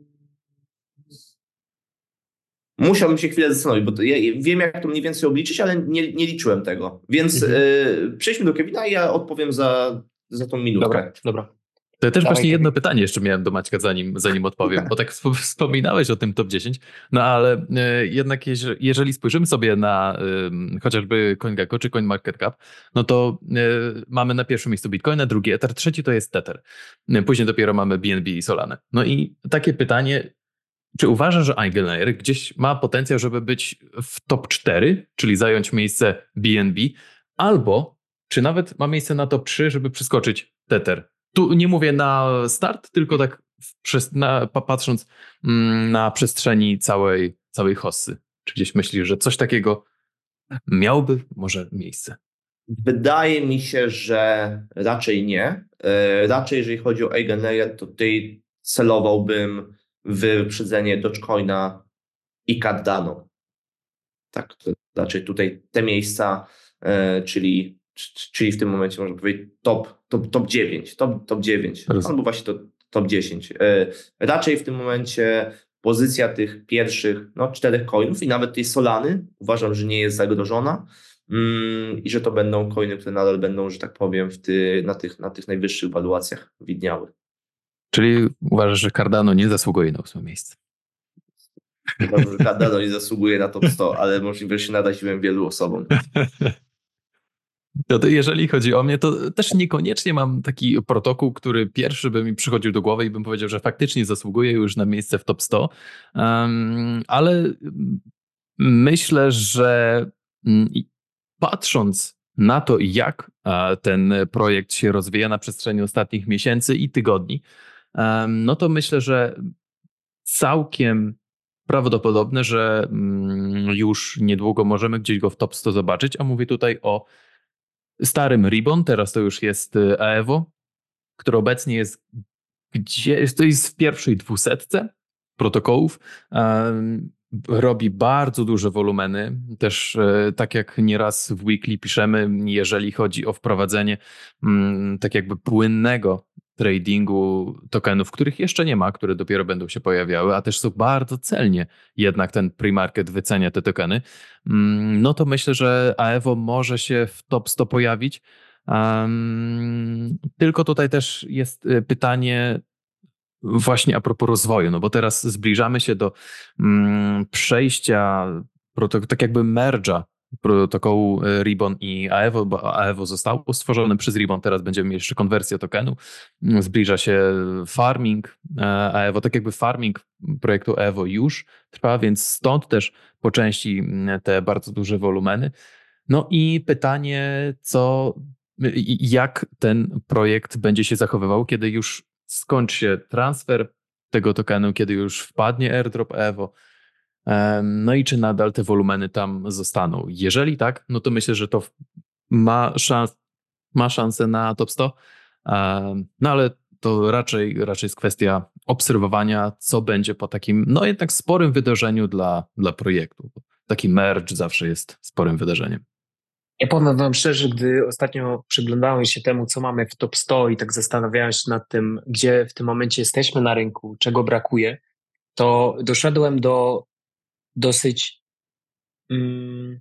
Musiałbym się chwilę zastanowić, bo ja wiem, jak to mniej więcej obliczyć, ale nie, nie liczyłem tego. Więc mhm. y, przejdźmy do Kevina i ja odpowiem za, za tą minutkę. Dobra, dobra. To ja też Dawaj, właśnie jedno pytanie jeszcze miałem do Maćka, zanim, zanim odpowiem, bo tak wspominałeś o tym top 10, no ale y, jednak jeżeli, jeżeli, spojrzymy sobie na y, chociażby CoinGecko czy CoinMarketCap, no to y, mamy na pierwszym miejscu Bitcoina, drugi Ether, trzeci to jest Tether. Później dopiero mamy BNB i Solana. No i takie pytanie, czy uważasz, że Eigenlayer gdzieś ma potencjał, żeby być w top 4, czyli zająć miejsce BNB, albo czy nawet ma miejsce na top 3, żeby przeskoczyć Tether? Tu nie mówię na start, tylko tak na, patrząc mm, na przestrzeni całej, całej hossy. Czy gdzieś myślisz, że coś takiego miałby może miejsce? Wydaje mi się, że raczej nie. E, raczej jeżeli chodzi o Eigenlayer, to tutaj celowałbym wyprzedzenie Dogecoina i Cardano. Tak, to znaczy tutaj te miejsca, e, czyli, czyli w tym momencie można powiedzieć top, top, top 9, top, top 9, albo właśnie to top 10. E, raczej w tym momencie pozycja tych pierwszych no, czterech coinów i nawet tej Solany uważam, że nie jest zagrożona mm, i że to będą coiny, które nadal będą, że tak powiem, w ty, na, tych, na tych najwyższych waluacjach widniały. Czyli uważasz, że Cardano nie zasługuje na ósme miejsce? Dobrze, Cardano nie zasługuje na top 100, ale możliwe, że się naraziłem wielu osobom. No to jeżeli chodzi o mnie, to też niekoniecznie mam taki protokół, który pierwszy by mi przychodził do głowy i bym powiedział, że faktycznie zasługuje już na miejsce w top 100, um, ale myślę, że mm, patrząc na to, jak ten projekt się rozwija na przestrzeni ostatnich miesięcy i tygodni, no to myślę, że całkiem prawdopodobne, że mm, już niedługo możemy gdzieś go w top 100 zobaczyć, a mówię tutaj o starym Ribbon, teraz to już jest y, Aevo, który obecnie jest gdzie, to jest w pierwszej dwusetce protokołów. Robi bardzo duże wolumeny. Też e, tak jak nieraz w weekly piszemy, jeżeli chodzi o wprowadzenie mm, tak jakby płynnego tradingu tokenów, których jeszcze nie ma, które dopiero będą się pojawiały, a też są bardzo celnie jednak ten pre-market wycenia te tokeny, mm, no to myślę, że AEVO może się w top 100 pojawić. Um, tylko tutaj też jest e, pytanie właśnie a propos rozwoju, no bo teraz zbliżamy się do um, przejścia, tak jakby merge'a protokołu e, Ribbon i Aevo, bo Aevo zostało stworzone przez Ribbon, teraz będziemy mieli jeszcze konwersję tokenu, mm, zbliża się farming e, Aevo, tak jakby farming projektu Evo już trwa, więc stąd też po części mm, te bardzo duże wolumeny. No i pytanie, co, jak ten projekt będzie się zachowywał, kiedy już skończy się transfer tego tokenu, kiedy już wpadnie airdrop Evo, no i czy nadal te wolumeny tam zostaną? Jeżeli tak, no to myślę, że to ma, szans, ma szansę na top 100. No ale to raczej, raczej jest kwestia obserwowania, co będzie po takim, no jednak sporym wydarzeniu dla, dla projektu. Taki merge zawsze jest sporym wydarzeniem. Ja powiem wam szczerze, gdy ostatnio przyglądałem się temu, co mamy w top 100 i tak zastanawiałem się nad tym, gdzie w tym momencie jesteśmy na rynku, czego brakuje, to doszedłem do dosyć, mm,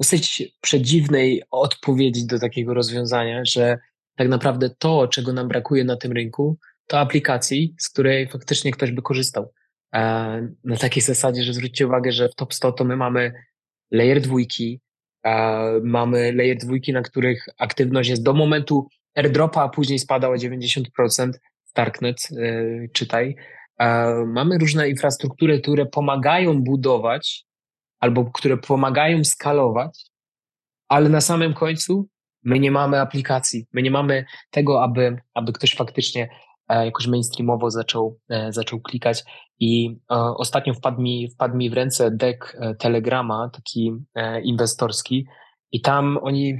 dosyć przedziwnej odpowiedzi do takiego rozwiązania, że tak naprawdę to, czego nam brakuje na tym rynku, to aplikacji, z której faktycznie ktoś by korzystał. E, na takiej zasadzie, że zwróćcie uwagę, że w top 100 to my mamy layer dwójki, e, mamy layer dwójki, na których aktywność jest do momentu airdropa, a później spada o 90%, Darknet, e, czytaj, Mamy różne infrastruktury, które pomagają budować albo które pomagają skalować, ale na samym końcu my nie mamy aplikacji, my nie mamy tego, aby, aby ktoś faktycznie e, jakoś mainstreamowo zaczął, e, zaczął klikać. I e, ostatnio wpadł mi, wpadł mi w ręce deck Telegrama, taki inwestorski, i tam oni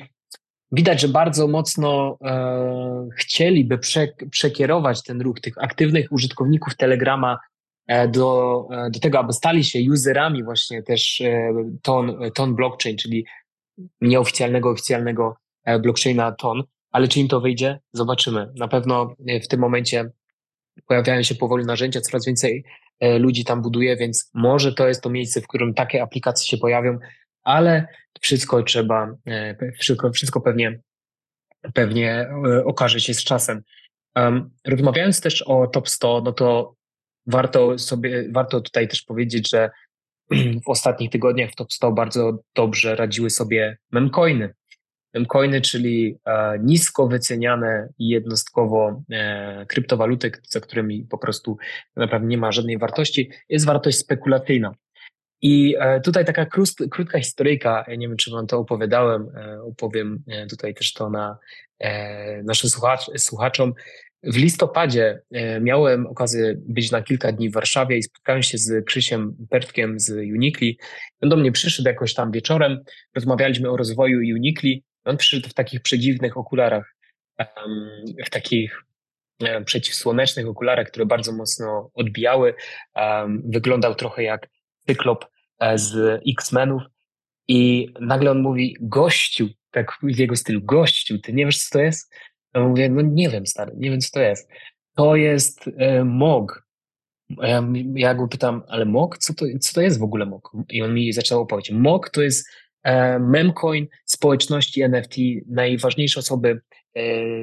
widać, że bardzo mocno e, chcieliby prze, przekierować ten ruch tych aktywnych użytkowników Telegrama e, do, e, do tego, aby stali się userami właśnie też e, ton, ton blockchain, czyli nieoficjalnego, oficjalnego e, blockchaina ton. Ale czy im to wyjdzie? Zobaczymy. Na pewno w tym momencie pojawiają się powoli narzędzia, coraz więcej ludzi tam buduje, więc może to jest to miejsce, w którym takie aplikacje się pojawią, ale wszystko trzeba, e, wszystko, wszystko pewnie, pewnie e, okaże się z czasem. Um, rozmawiając też o top 100, no to warto sobie, warto tutaj też powiedzieć, że w ostatnich tygodniach w top 100 bardzo dobrze radziły sobie memcoiny. Memcoiny, czyli e, nisko wyceniane jednostkowo kryptowaluty, za którymi po prostu naprawdę nie ma żadnej wartości, jest wartość spekulacyjna. I e, tutaj taka krótka historyjka, nie wiem, czy wam to opowiadałem, e, opowiem e, tutaj też to na naszym słuchacz, słuchaczom. W listopadzie miałem okazję być na kilka dni w Warszawie i spotkałem się z Krzysiem Pertkiem z Unikli. On do mnie przyszedł jakoś tam wieczorem, rozmawialiśmy o rozwoju Unikli. On przyszedł w takich przedziwnych okularach, w takich przeciwsłonecznych okularach, które bardzo mocno odbijały. Wyglądał trochę jak cyklop e, z X-Menów i nagle on mówi, gościu, tak w jego stylu, gościu, ty nie wiesz, co to jest? Ja mówię, no nie wiem, stary, nie wiem, co to jest. To jest e, MOG. Ja, ja go pytam, ale MOG? Co to, co to jest w ogóle MOG? I on mi zaczął opowiedzieć. MOG to jest e, memcoin społeczności NFT. Najważniejsze osoby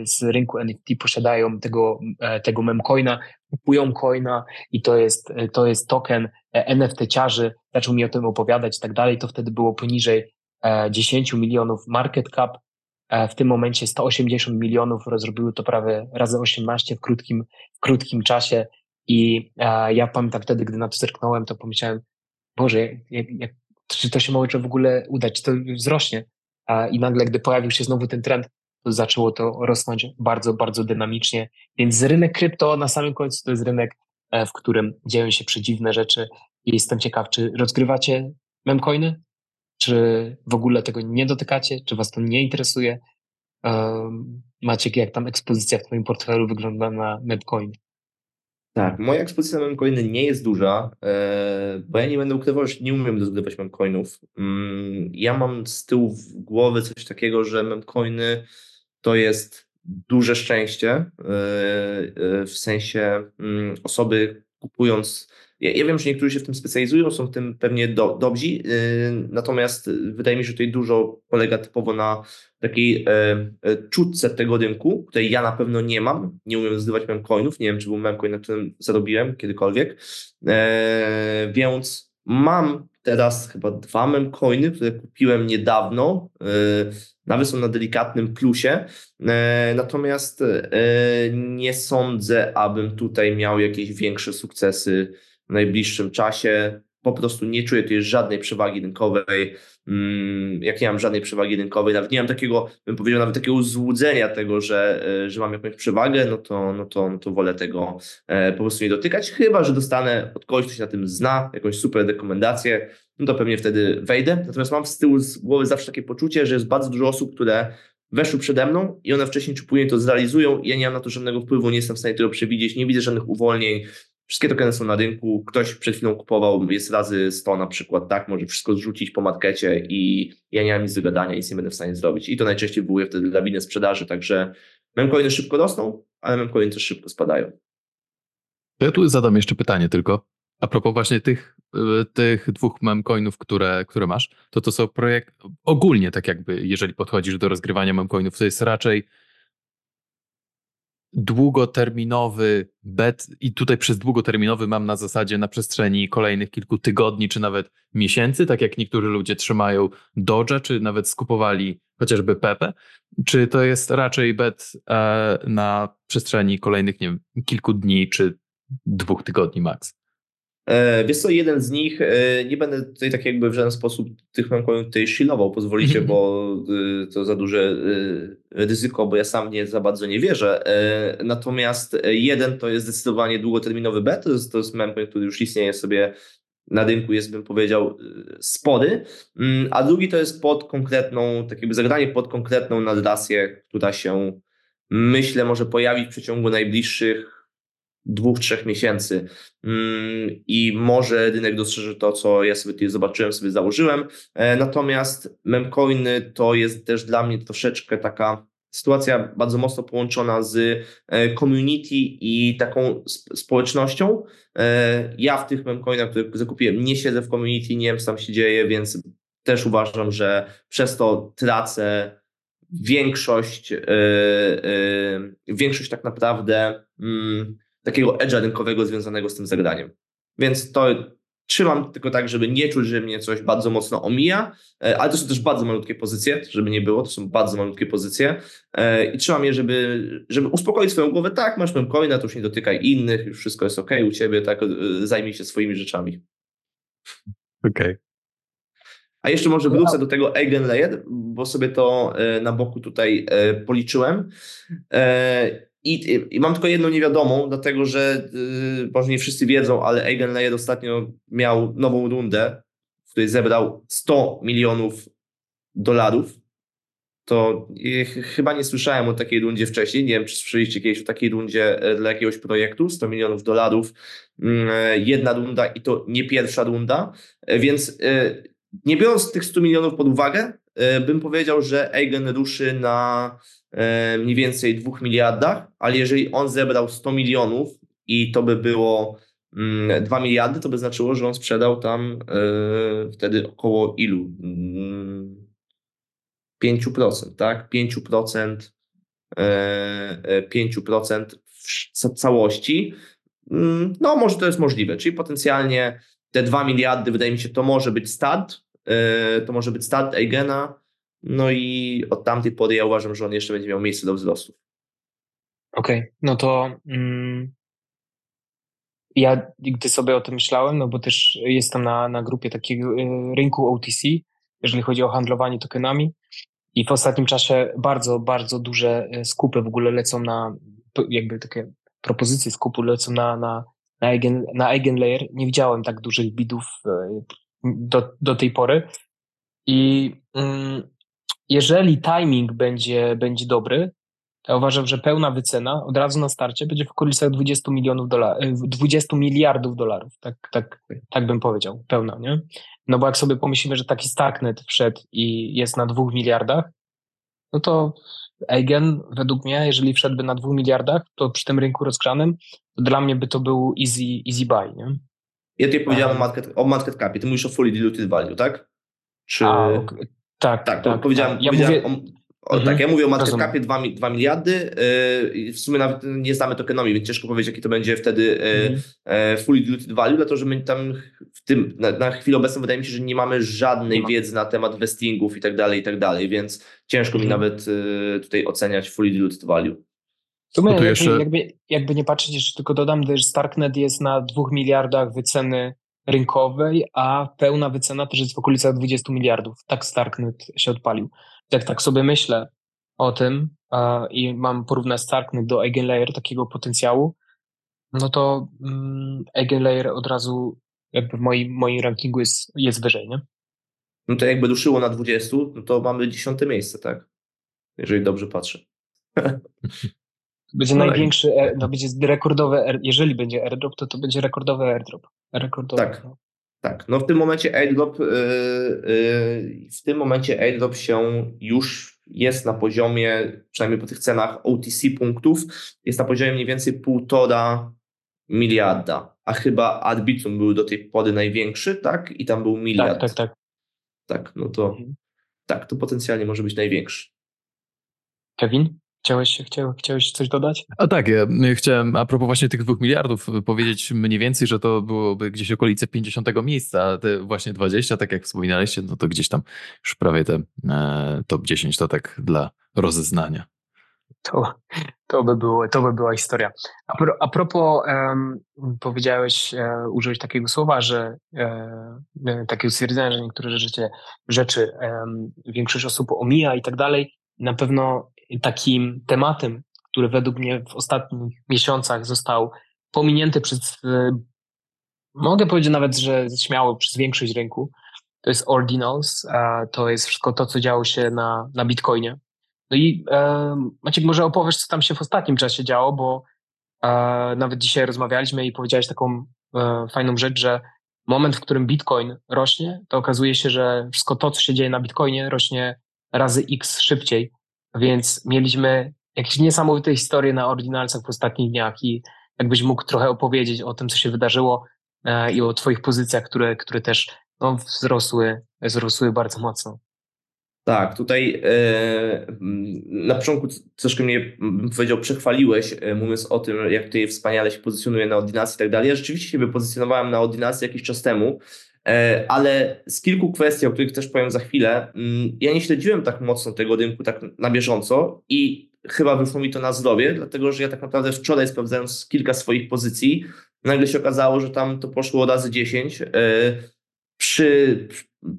z rynku NFT posiadają tego, tego memcoina, kupują coina i to jest, to jest token NFT-ciarzy, zaczął mi o tym opowiadać i tak dalej, to wtedy było poniżej 10 milionów market cap, w tym momencie 180 milionów, rozrobiły to prawie razy 18 w krótkim, w krótkim czasie. I ja pamiętam wtedy, gdy na to zerknąłem, to pomyślałem, Boże, jak, jak, czy to się może w ogóle udać, czy to wzrośnie? I nagle, gdy pojawił się znowu ten trend, zaczęło to rosnąć bardzo, bardzo dynamicznie. Więc rynek krypto na samym końcu to jest rynek, e, w którym dzieją się przedziwne rzeczy i jestem ciekaw, czy rozgrywacie memcoiny? Czy w ogóle tego nie dotykacie? Czy was to nie interesuje? Um, Maciek, jak tam ekspozycja w twoim portfelu wygląda na memcoin? Tak, moja ekspozycja na memcoiny nie jest duża, e, bo ja nie będę ukrywał, że nie umiem rozgrywać memcoinów. Mm, ja mam z tyłu głowy coś takiego, że memcoiny to jest duże szczęście, e, e, w sensie mm, osoby kupując ja, ja, wiem, że niektórzy się w tym specjalizują, są w tym pewnie do, dobrzy, yy, natomiast wydaje mi się, że tutaj dużo polega typowo na takiej czutce tego rynku, której ja na pewno nie mam. Nie umiem zdobywać memcoinów, nie wiem, czy był memcoin, na którym zarobiłem kiedykolwiek, więc mam teraz chyba dwa memcoiny, które kupiłem niedawno, nawet są na delikatnym plusie, natomiast nie sądzę, abym tutaj miał jakieś większe sukcesy w najbliższym czasie. Po prostu nie czuję tutaj żadnej przewagi rynkowej. Mm, jak nie mam żadnej przewagi rynkowej, nawet nie mam takiego, bym powiedział, nawet takiego złudzenia tego, że, e, że mam jakąś przewagę, no to, no, to, no to wolę tego e, po prostu nie dotykać. Chyba, że dostanę od kogoś, kto się na tym zna, jakąś super rekomendację, no to pewnie wtedy wejdę. Natomiast mam z tyłu z głowy zawsze takie poczucie, że jest bardzo dużo osób, które weszły przede mną i one wcześniej czy później to zrealizują ja nie mam na to żadnego wpływu, nie jestem w stanie tego przewidzieć, nie widzę żadnych uwolnień, Wszystkie tokeny są na rynku, ktoś przed chwilą kupował, jest razy 100 na przykład, tak, może wszystko zrzucić po markecie i ja nie mam nic do gadania, nic nie będę w stanie zrobić. I to najczęściej wywołuje wtedy lawinę sprzedaży, także memcoiny szybko rosną, ale memcoiny też szybko spadają. Ja tu zadam jeszcze pytanie tylko. A propos właśnie tych, y, tych dwóch memcoinów, które, które masz, to to są projekt ogólnie tak jakby, jeżeli podchodzisz do rozgrywania memcoinów, to jest raczej długoterminowy bet i tutaj przez długoterminowy mam na zasadzie na przestrzeni kolejnych kilku tygodni czy nawet miesięcy, tak jak niektórzy ludzie trzymają Doge, czy nawet skupowali chociażby Pepe, czy to jest raczej bet e, na przestrzeni kolejnych nie wiem, kilku dni czy dwóch tygodni max? E, wiesz co, jeden z nich, e, nie będę tutaj tak jakby w żaden sposób tych memcoinów tutaj shilował, pozwolicie, bo e, to za duże ryzyko, bo ja sam nie za bardzo nie wierzę. Natomiast jeden to jest zdecydowanie długoterminowy bet, to jest, to jest memcoin, który już istnieje sobie na rynku jest, bym powiedział, spory, mm, a drugi to jest pod konkretną, tak jakby zagranie pod konkretną narrację, która się myślę może pojawić w przeciągu najbliższych dwóch, trzech miesięcy mm, i może rynek dostrzeże to, co ja sobie tutaj zobaczyłem, sobie założyłem. E, natomiast memcoiny to jest też dla mnie troszeczkę taka sytuacja bardzo mocno połączona z e, community i taką społecznością. E, ja w tych memcoinach, które zakupiłem, nie siedzę w community, nie wiem, co tam się dzieje, więc też uważam, że przez to tracę większość, większość tak naprawdę mm, takiego edge'a rynkowego związanego z tym zagraniem. Więc to trzymam tylko tak, żeby nie czuć, że mnie coś bardzo mocno omija, e, ale to są też bardzo malutkie pozycje, żeby nie było, to są bardzo malutkie pozycje e, i trzymam je, żeby, żeby uspokoić swoją głowę, tak, masz memcoina, to już nie dotykaj innych, już wszystko jest ok u ciebie, tak, e, zajmij się swoimi rzeczami. Okej. Okay. A jeszcze może wrócę do tego Eigenlayer, bo sobie to na boku tutaj policzyłem. I, I, mam tylko jedną niewiadomą, dlatego że yy, może nie wszyscy wiedzą, ale Eigenlayer ostatnio miał nową rundę, w której zebrał 100 milionów dolarów. To chyba nie słyszałem o takiej rundzie wcześniej. Nie wiem, czy słyszeliście kiedyś o takiej rundzie e, dla jakiegoś projektu. 100 milionów dolarów, yy, jedna runda i to nie pierwsza runda. Yy, więc e, nie biorąc tych 100 milionów pod uwagę, bym powiedział, że Eigen ruszy na mniej więcej 2 miliardach, ale jeżeli on zebrał 100 milionów i to by było 2 mm, miliardy, to by znaczyło, że on sprzedał tam e, wtedy około ilu? 5%, mm, tak? 5% 5% w całości. Mm, no, może to jest możliwe, czyli potencjalnie te 2 miliardy, wydaje mi się, to może być start, to może być start Eigena, no i od tamtej pory ja uważam, że on jeszcze będzie miał miejsce do wzrostu. Okej, okay. no to mm, ja gdy sobie o tym myślałem, no bo też jestem na, na grupie takiego y, rynku OTC, jeżeli chodzi o handlowanie tokenami i w ostatnim czasie bardzo, bardzo duże y, skupy w ogóle lecą na, jakby takie propozycje skupu lecą na, na, na, eigen, na Eigenlayer. Nie widziałem tak dużych bidów y, do, do tej pory i mm, jeżeli timing będzie, będzie dobry, ja uważam, że pełna wycena od razu na starcie będzie w okolicach 20 milionów dolarów, 20 miliardów dolarów, tak, tak, tak bym powiedział, pełna, nie? No bo jak sobie pomyślimy, że taki Starknet wszedł i jest na dwóch miliardach, no to Eigen według mnie, jeżeli wszedłby na dwóch miliardach, to przy tym rynku rozgrzanym, to dla mnie by to był easy, easy buy, nie? Ja tutaj powiedziałem o market, o market capie, ty mówisz o fully diluted value, tak? Czy... A, okay. Tak, tak, tak. Powiedziałem, ja powiedziałem mówię... o, mhm. tak, ja mówię o market capie 2, 2 miliardy. Yy, w sumie nawet nie znamy tokenomii, więc ciężko powiedzieć, jaki to będzie wtedy yy, mhm. yy, fully diluted value, dlatego że my tam w tym, na, na chwilę obecną wydaje mi się, że nie mamy żadnej wiedzy na temat vestingów i tak dalej, i tak dalej, więc ciężko mi mhm. nawet y, tutaj oceniać fully diluted value. Tu no jakby, jeszcze... jakby, jakby nie patrzeć, jeszcze tylko dodam, że Starknet jest na 2 miliardach wyceny rynkowej, a pełna wycena też jest w okolicach 20 miliardów. Tak Starknet się odpalił. Jak tak sobie myślę o tym uh, i mam porównać Starknet do Eigenlayer takiego potencjału, no to um, Eigenlayer od razu jakby w moim, moim rankingu jest, jest wyżej, nie? No to jakby ruszyło na 20, no to mamy dziesiąte miejsce, tak? Jeżeli dobrze patrzę. Będzie no największy, no będzie rekordowy, jeżeli będzie airdrop, to to będzie rekordowy airdrop. Rekordowy. Tak, no. tak. No w tym momencie airdrop, yy, yy, w tym momencie airdrop się już jest na poziomie, przynajmniej po tych cenach OTC punktów, jest na poziomie mniej więcej półtora miliarda, a chyba Arbitrum był do tej pory największy, tak? I tam był miliard. Tak, tak, tak. Tak, no to mhm. tak, to potencjalnie może być największy. Kevin? Chciałeś, chciał, chciałeś coś dodać? A tak, ja chciałem a propos właśnie tych dwóch miliardów powiedzieć mniej więcej, że to byłoby gdzieś okolice 50 miejsca, a te właśnie 20, tak jak wspominaliście, no to gdzieś tam już prawie te e, top 10 to tak dla rozeznania. To, to, by, było, to by była historia. A, pro, a propos, um, powiedziałeś, um, użyłeś takiego słowa, że um, takiego stwierdzenia, że niektóre rzeczy, rzeczy większość osób omija i tak dalej. Na pewno takim tematem, który według mnie w ostatnich miesiącach został pominięty przez, mogę powiedzieć nawet, że śmiało przez większość rynku, to jest Ordinals, to jest wszystko to, co działo się na, na Bitcoinie. No i Maciek, może opowiesz, co tam się w ostatnim czasie działo, bo e, nawet dzisiaj rozmawialiśmy i powiedziałeś taką e, fajną rzecz, że moment, w którym Bitcoin rośnie, to okazuje się, że wszystko to, co się dzieje na Bitcoinie, rośnie razy x szybciej więc mieliśmy jakieś niesamowite historie na ordynalcach w ostatnich dniach i jakbyś mógł trochę opowiedzieć o tym, co się wydarzyło e, i o Twoich pozycjach, które, które też no, wzrosły, wzrosły bardzo mocno. Tak, tutaj e, na początku troszkę mnie, bym powiedział, przechwaliłeś, e, mówiąc o tym, jak ty wspaniale się pozycjonuje na ordynacji i tak dalej. Ja rzeczywiście się wypozycjonowałem na ordynacji jakiś czas temu, ale z kilku kwestii, o których też powiem za chwilę, mm, ja nie śledziłem tak mocno tego rynku tak na bieżąco i chyba wyszło mi to na zdrowie, dlatego że ja tak naprawdę wczoraj sprawdzając kilka swoich pozycji, nagle się okazało, że tam to poszło razy 10 e, przy,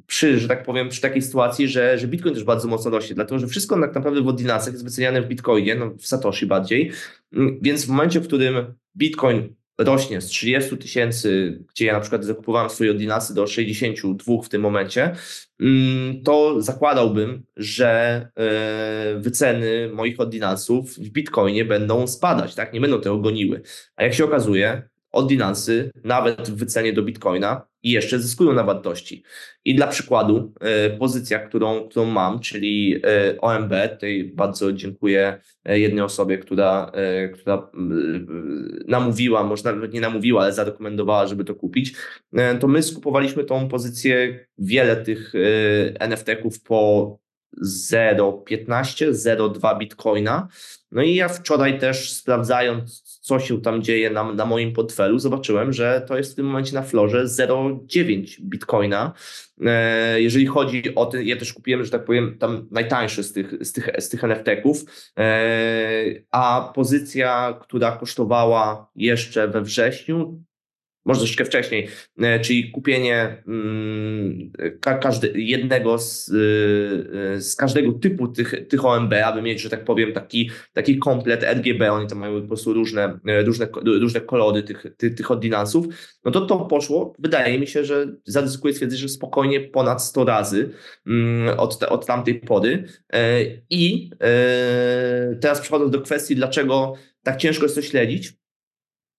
przy, że tak powiem, przy takiej sytuacji, że, że Bitcoin też bardzo mocno rośnie, dlatego że wszystko tak naprawdę w ordynacjach jest wyceniane w Bitcoinie, no w Satoshi bardziej, mm, więc w momencie, w którym Bitcoin rośnie z 30 tysięcy, gdzie ja na przykład zakupowałem swoje ordynacje do 62 w tym momencie, mm, to zakładałbym, że e, wyceny moich ordynansów w Bitcoinie będą spadać, tak? Nie będą tego goniły. A jak się okazuje, ordynansy nawet w wycenie do Bitcoina i jeszcze zyskują na wartości. I dla przykładu e, pozycja, którą, którą mam, czyli e, OMB, tutaj bardzo dziękuję e, jednej osobie, która, która namówiła, może nawet nie namówiła, ale zarekomendowała, żeby to kupić, to my skupowaliśmy tą pozycję, wiele tych NFT-ków po 0,15, 0,2 bitcoina. No i ja wczoraj też sprawdzając, co się tam dzieje na, na moim portfelu, zobaczyłem, że to jest w tym momencie na florze 0,9 bitcoina. E, jeżeli chodzi o ten, ja też kupiłem, że tak powiem, tam najtańszy z tych, z tych, z tych NFT-ków, e, a pozycja, która kosztowała jeszcze we wrześniu, może troszeczkę wcześniej, e, czyli kupienie mm, każdy, jednego z, e, z każdego typu tych, tych OMB, aby mieć, że tak powiem, taki, taki komplet RGB, oni tam mają po prostu różne, e, różne, różne kolory tych, tych, tych ordynansów, no to to poszło, wydaje mi się, że zaryzykuję stwierdzić, że spokojnie ponad 100 razy mm, od, od tamtej pory. I teraz przechodząc do kwestii, dlaczego tak ciężko jest to śledzić,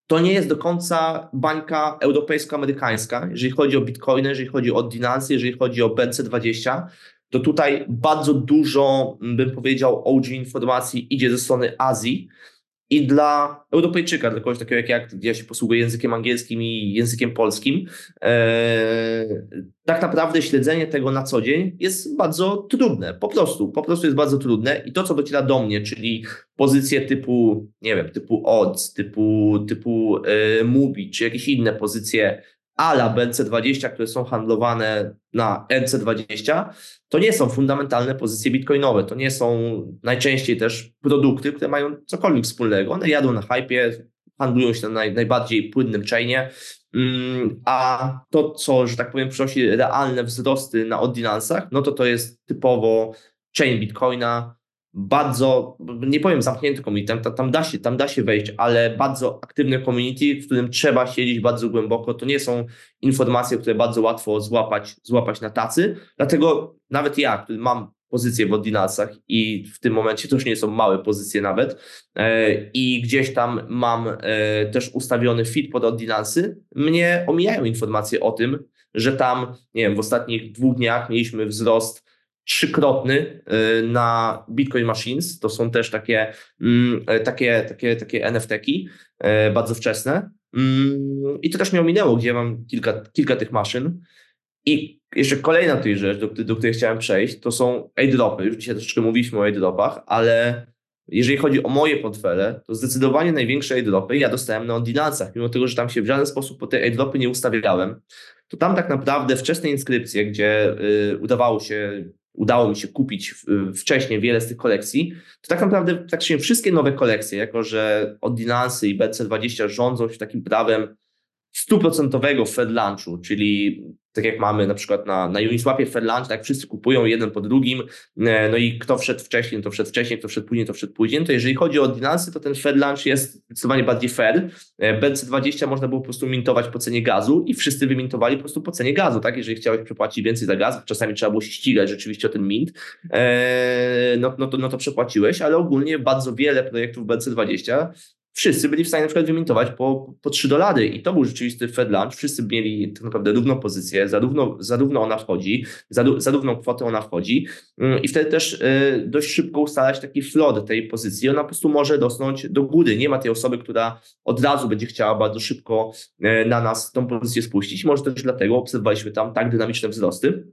to nie jest do końca bańka europejsko-amerykańska, jeżeli chodzi o bitcoiny, jeżeli chodzi o ordynacje, jeżeli chodzi o BC20, to tutaj bardzo dużo, bym powiedział, OG informacji idzie ze strony Azji, i dla Europejczyka, dla kogoś takiego jak ja, ja się posługuję językiem angielskim i językiem polskim, e, tak naprawdę śledzenie tego na co dzień jest bardzo trudne. Po prostu, po prostu jest bardzo trudne i to, co dociera do mnie, czyli pozycje typu, nie wiem, typu odds, typu, typu e, Mubi, czy jakieś inne pozycje ala BNC20, które są handlowane na NC20, to nie są fundamentalne pozycje bitcoinowe. To nie są najczęściej też produkty, które mają cokolwiek wspólnego. One jadą na hypie, handlują się na naj, najbardziej płynnym chainie, mm, a to, co, że tak powiem, przynosi realne wzrosty na ordynansach, no to to jest typowo chain bitcoina, bardzo, nie powiem zamknięty community, tam, tam, da się, tam da się wejść, ale bardzo aktywne community, w którym trzeba siedzieć bardzo głęboko. To nie są informacje, które bardzo łatwo złapać, złapać na tacy. Dlatego nawet ja, który mam pozycje w ordynacjach i w tym momencie to już nie są małe pozycje nawet e, i gdzieś tam mam e, też ustawiony fit pod ordynansy, mnie omijają informacje o tym, że tam, nie wiem, w ostatnich dwóch dniach mieliśmy wzrost trzykrotny y, na Bitcoin Machines. To są też takie, mm, e, takie, takie, takie NFT-ki, e, bardzo wczesne. Mm, I to też mnie ominęło, gdzie mam kilka, kilka tych maszyn. I jeszcze kolejna tutaj rzecz, do, do której chciałem przejść, to są airdropy. Już dzisiaj troszeczkę mówiliśmy o airdropach, ale jeżeli chodzi o moje portfele, to zdecydowanie największe airdropy ja dostałem na ordynacjach, mimo tego, że tam się w żaden sposób po te airdropy nie ustawiałem, to tam tak naprawdę wczesne inskrypcje, gdzie y, udawało się udało mi się kupić wcześniej wiele z tych kolekcji, to tak naprawdę praktycznie wszystkie nowe kolekcje, jako że Ordinancy i BC20 rządzą się takim prawem stuprocentowego Fed Lunchu, czyli tak jak mamy na przykład na, na Uniswapie Fair Lunch, tak wszyscy kupują jeden po drugim, e, no i kto wszedł wcześniej, to wszedł wcześniej, kto wszedł później, to wszedł później, to jeżeli chodzi o ordynanse, to ten Fair Lunch jest zdecydowanie bardziej fair. E, BC20 można było po prostu mintować po cenie gazu i wszyscy wymintowali po prostu po cenie gazu, tak? Jeżeli chciałeś przepłacić więcej za gaz, czasami trzeba było się ścigać rzeczywiście o ten mint, e, no, no, to, no to przepłaciłeś, ale ogólnie bardzo wiele projektów BC20 wszyscy byli w stanie na przykład wymintować po, po 3 dolary i to był rzeczywisty Fed Lunch. Wszyscy mieli tak naprawdę równą pozycję, zarówno, zarówno ona wchodzi, zarówno kwotę ona wchodzi mm, i wtedy też y, dość szybko ustalać taki float tej pozycji. Ona po prostu może rosnąć do góry. Nie ma tej osoby, która od razu będzie chciała bardzo szybko y, na nas tą pozycję spuścić. Może też dlatego obserwowaliśmy tam tak dynamiczne wzrosty.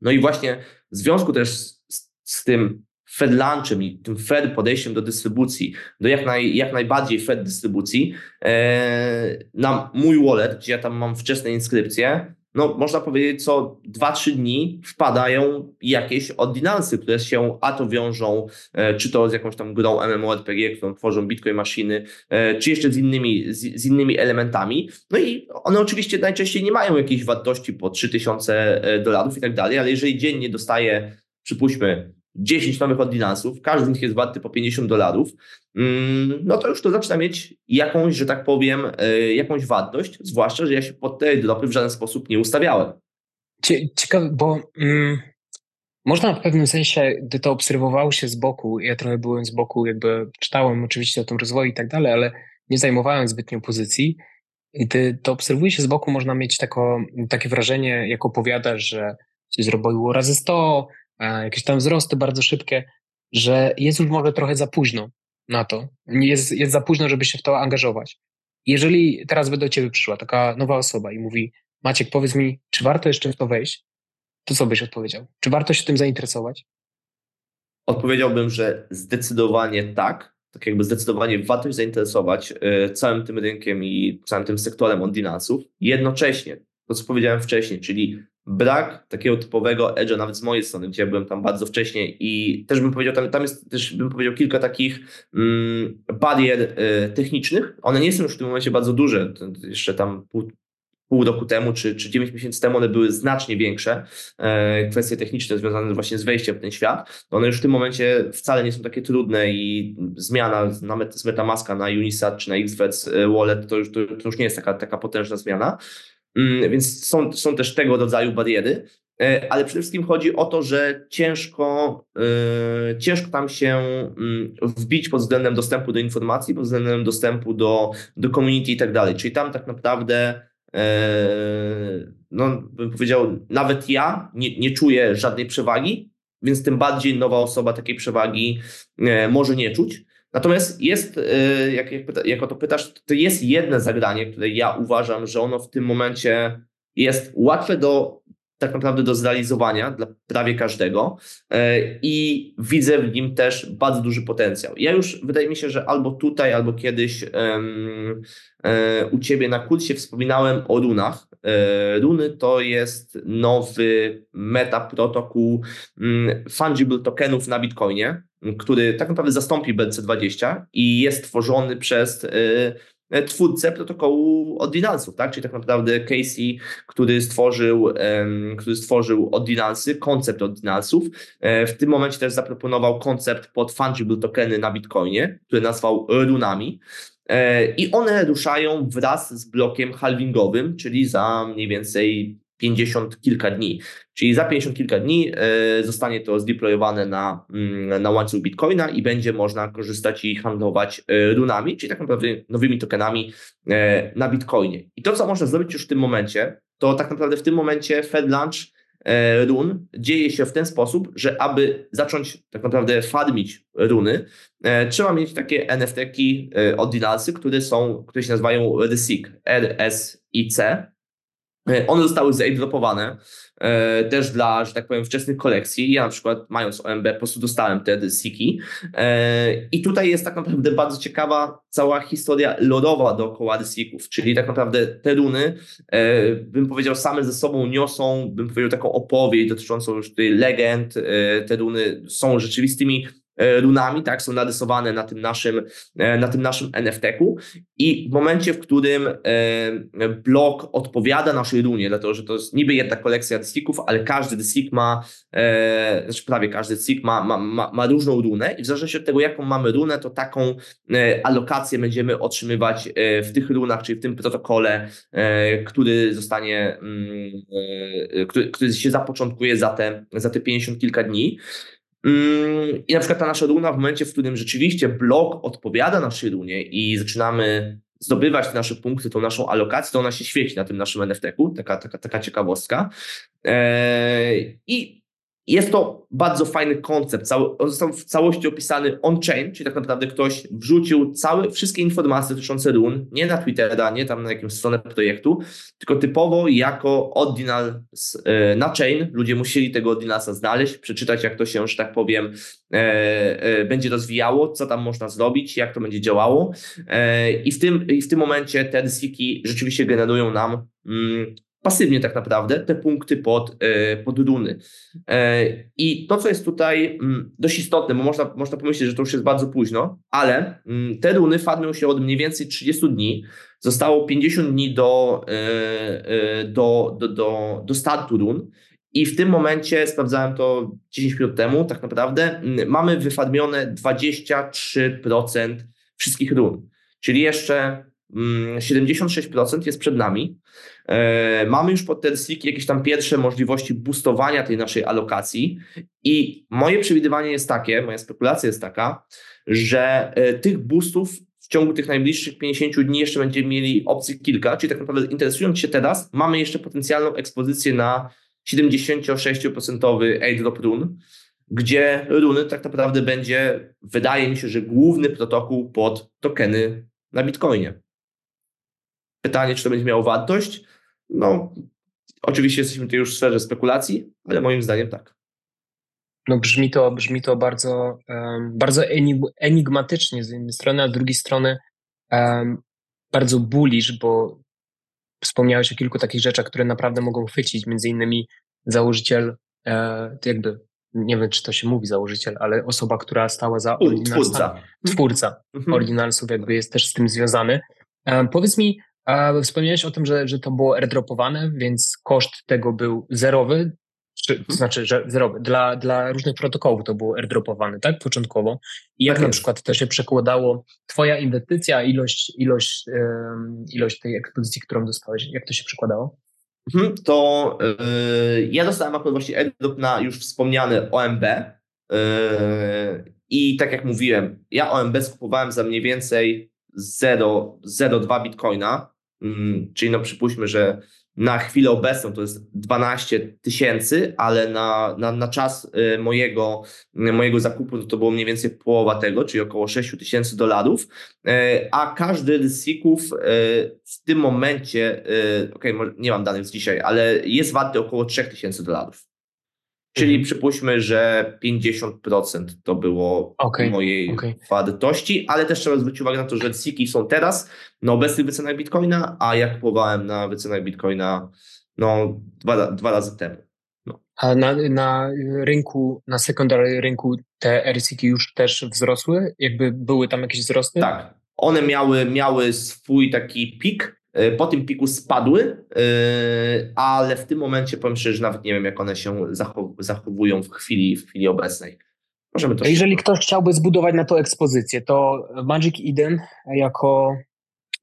No i właśnie w związku też z, z tym Fed lunchem i tym Fed podejściem do dystrybucji, do jak, naj, jak najbardziej Fed dystrybucji, e, na mój wallet, gdzie ja tam mam wczesne inskrypcje, no można powiedzieć, co 2-3 dni wpadają jakieś ordynansy, które się a to wiążą, e, czy to z jakąś tam grą MMORPG, którą tworzą Bitcoin maszyny, e, czy jeszcze z innymi, z, z, innymi elementami. No i one oczywiście najczęściej nie mają jakiejś wartości po 3000 e, dolarów i tak dalej, ale jeżeli dziennie dostaję, przypuśćmy, 10 nowych ordynansów, każdy z nich jest warty po 50 dolarów, mm, no to już to zaczyna mieć jakąś, że tak powiem, e, jakąś wartość, zwłaszcza, że ja się pod te dropy w żaden sposób nie ustawiałem. Ciekawe, bo mm, można w pewnym sensie, gdy to obserwowało się z boku, ja trochę byłem z boku, jakby czytałem oczywiście o tym rozwoju i tak dalej, ale nie zajmowałem zbytnio pozycji, gdy to obserwuje się z boku, można mieć tako, takie wrażenie, jak opowiadasz, że się zrobiło razy 100, jakieś tam wzrosty bardzo szybkie, że jest już może trochę za późno na to. Jest, jest za późno, żeby się w to angażować. Jeżeli teraz by do ciebie przyszła taka nowa osoba i mówi, Maciek, powiedz mi, czy warto jeszcze w to wejść? To co byś odpowiedział? Czy warto się tym zainteresować? Odpowiedziałbym, że zdecydowanie tak. Tak jakby zdecydowanie warto się zainteresować e, całym tym rynkiem i całym tym sektorem ordinansów. Jednocześnie, to co powiedziałem wcześniej, czyli brak takiego typowego edge'a, nawet z mojej strony, gdzie byłem tam bardzo wcześnie i też bym powiedział, tam, tam jest też bym powiedział kilka takich mm, barier y, technicznych. One nie są już w tym momencie bardzo duże. Jeszcze tam pół, pół roku temu czy, czy 9 miesięcy temu one były znacznie większe. E, kwestie techniczne związane właśnie z wejściem w ten świat. One już w tym momencie wcale nie są takie trudne i zmiana nawet z Metamaska na Unisat czy na XVEC Wallet to już, to, to już nie jest taka, taka potężna zmiana. Mm, więc są, są też tego rodzaju bariery, e, ale przede wszystkim chodzi o to, że ciężko, yy, ciężko tam się yy, wbić pod względem dostępu do informacji, pod względem dostępu do, do community i tak dalej. Czyli tam tak naprawdę, yy, no bym powiedział, nawet ja nie, nie czuję żadnej przewagi, więc tym bardziej nowa osoba takiej przewagi może nie czuć. Natomiast jest, y, jak, jak, pyta, jak o to pytasz, to jest jedno zagranie, które ja uważam, że ono w tym momencie jest łatwe do tak naprawdę do zrealizowania dla prawie każdego y, i widzę w nim też bardzo duży potencjał. Ja już wydaje mi się, że albo tutaj, albo kiedyś um, u Ciebie na kursie wspominałem o runach. E, runy to jest nowy meta protokół mm, fungible tokenów na Bitcoinie który tak naprawdę zastąpi BC20 i jest tworzony przez e, twórcę protokołu ordinansów, tak? Czyli tak naprawdę Casey, który stworzył, który stworzył ordinansy, koncept ordinansów, e, w tym momencie też zaproponował koncept pod fungible tokeny na Bitcoinie, który nazwał runami. E, I one ruszają wraz z blokiem halvingowym, czyli za mniej więcej 50 kilka dni. Czyli za 50 kilka dni e, zostanie to zdeployowane na, mm, na łańcuch Bitcoina i będzie można korzystać i handlować e, runami, czyli tak naprawdę nowymi tokenami e, na Bitcoinie. I to, co można zrobić już w tym momencie, to tak naprawdę w tym momencie Fed Launch run dzieje się w ten sposób, że aby zacząć tak naprawdę farmić runy, trzeba mieć takie NFT-ki ordinalsy, które są, które się nazywają RSIC, R-S-I-C, one zostały zaidropowane e, też dla, że tak powiem, wczesnych kolekcji. Ja na przykład mając OMB po prostu dostałem te siki. E, I tutaj jest tak naprawdę bardzo ciekawa cała historia lodowa dookoła rysików, czyli tak naprawdę te runy, e, bym powiedział, same ze sobą niosą, bym powiedział, taką opowieść dotyczącą już tutaj legend. E, te runy są rzeczywistymi E, runami, tak, są narysowane na tym naszym, e, na tym naszym NFT-ku i w momencie, w którym e, blok odpowiada naszej runie, dlatego, że to jest niby jedna kolekcja dystików, ale każdy dystik ma, znaczy prawie każdy dystik ma, ma, ma, ma różną runę i w zależności od tego, jaką mamy runę, to taką alokację będziemy otrzymywać w tych runach, czyli w tym protokole, który zostanie, mm, który, który się zapoczątkuje za te, za te 50 kilka dni. Mm, I na przykład ta nasza runa w momencie, w którym rzeczywiście blok odpowiada naszej runie i zaczynamy zdobywać te nasze punkty, tą naszą alokację, to ona się świeci na tym naszym NFT-ku, taka, taka, taka ciekawostka. Eee, I jest to bardzo fajny koncept. On został w całości opisany on-chain, czyli tak naprawdę ktoś wrzucił całe, wszystkie informacje dotyczące run, nie na Twittera, nie tam na jakąś stronę projektu, tylko typowo jako ordinal e, na chain. Ludzie musieli tego ordinalsa znaleźć, przeczytać, jak to się, że tak powiem, e, e, będzie rozwijało, co tam można zrobić, jak to będzie działało. I w tym, i w tym momencie te rysyki rzeczywiście generują nam mm, pasywnie tak naprawdę te punkty pod, e, pod runy. E, I to, co jest tutaj mm, dość istotne, bo można, można pomyśleć, że to już jest bardzo późno, ale mm, te runy farmią się od mniej więcej 30 dni. Zostało 50 dni do, e, do, do, do, do startu run. I w tym momencie, sprawdzałem to 10 minut temu, tak naprawdę, mm, mamy wyfarmione 23% wszystkich run. Czyli jeszcze 76% jest przed nami. E, mamy już pod ten jakieś tam pierwsze możliwości boostowania tej naszej alokacji i moje przewidywanie jest takie, moja spekulacja jest taka, że e, tych boostów w ciągu tych najbliższych 50 dni jeszcze będziemy mieli opcji kilka, czyli tak naprawdę interesując się teraz, mamy jeszcze potencjalną ekspozycję na 76% airdrop run, gdzie runy tak naprawdę będzie, wydaje mi się, że główny protokół pod tokeny na Bitcoinie. Pytanie, czy to będzie miało wartość? No, oczywiście jesteśmy tutaj już w sferze spekulacji, ale moim zdaniem tak. no brzmi to, brzmi to bardzo, um, bardzo enigmatycznie z jednej strony, a z drugiej strony um, bardzo bullish, bo wspomniałeś o kilku takich rzeczach, które naprawdę mogą chwycić, między innymi założyciel, e, jakby, nie wiem, czy to się mówi założyciel, ale osoba, która stała za Twórca. Twórca mhm. Originalsów jakby jest też z tym związany. E, powiedz mi, wspomniałeś o tym, że, że to było airdropowane, więc koszt tego był zerowy, czy, to mhm. znaczy, że zerowy. Dla, dla różnych protokołów to było airdropowane, tak? Początkowo. I jak tak na jest. przykład to się przekładało, twoja inwestycja, ilość, ilość, um, ilość tej ekspozycji, którą dostałeś, jak to się przekładało? Mhm, to yy, ja dostałem akurat właśnie airdrop na już wspomniany OMB. Yy, I tak jak mówiłem, ja OMB skupowałem za mniej więcej 0,02 bitcoina, czyli no przypuśćmy, że na chwilę obecną to jest 12 tysięcy, ale na, na, na czas y, mojego, mojego zakupu to, to było mniej więcej połowa tego, czyli około 6 tysięcy dolarów, y, a każdy z SIK-ów y, w tym momencie, ok, nie mam danych z dzisiaj, ale jest warty około 3 tysięcy dolarów. Czyli mhm. przypuśćmy, że 50% to było okay, mojej okay. wartości, ale też trzeba zwrócić uwagę na to, że SIKI są teraz na obecnych wycenach Bitcoina, a ja kupowałem na wycenach Bitcoina no, dwa, dwa razy temu. No. A na, na rynku, na secondary rynku te RSIKI już też wzrosły? Jakby były tam jakieś wzrosty? Tak. One miały, miały swój taki pik, po tym piku spadły, e, ale w tym momencie powiem szczerze, że nawet nie wiem, jak one się zachowują w chwili, w chwili obecnej. Możemy to Jeżeli ktoś chciałby zbudować na to ekspozycję, to Magic Eden jako,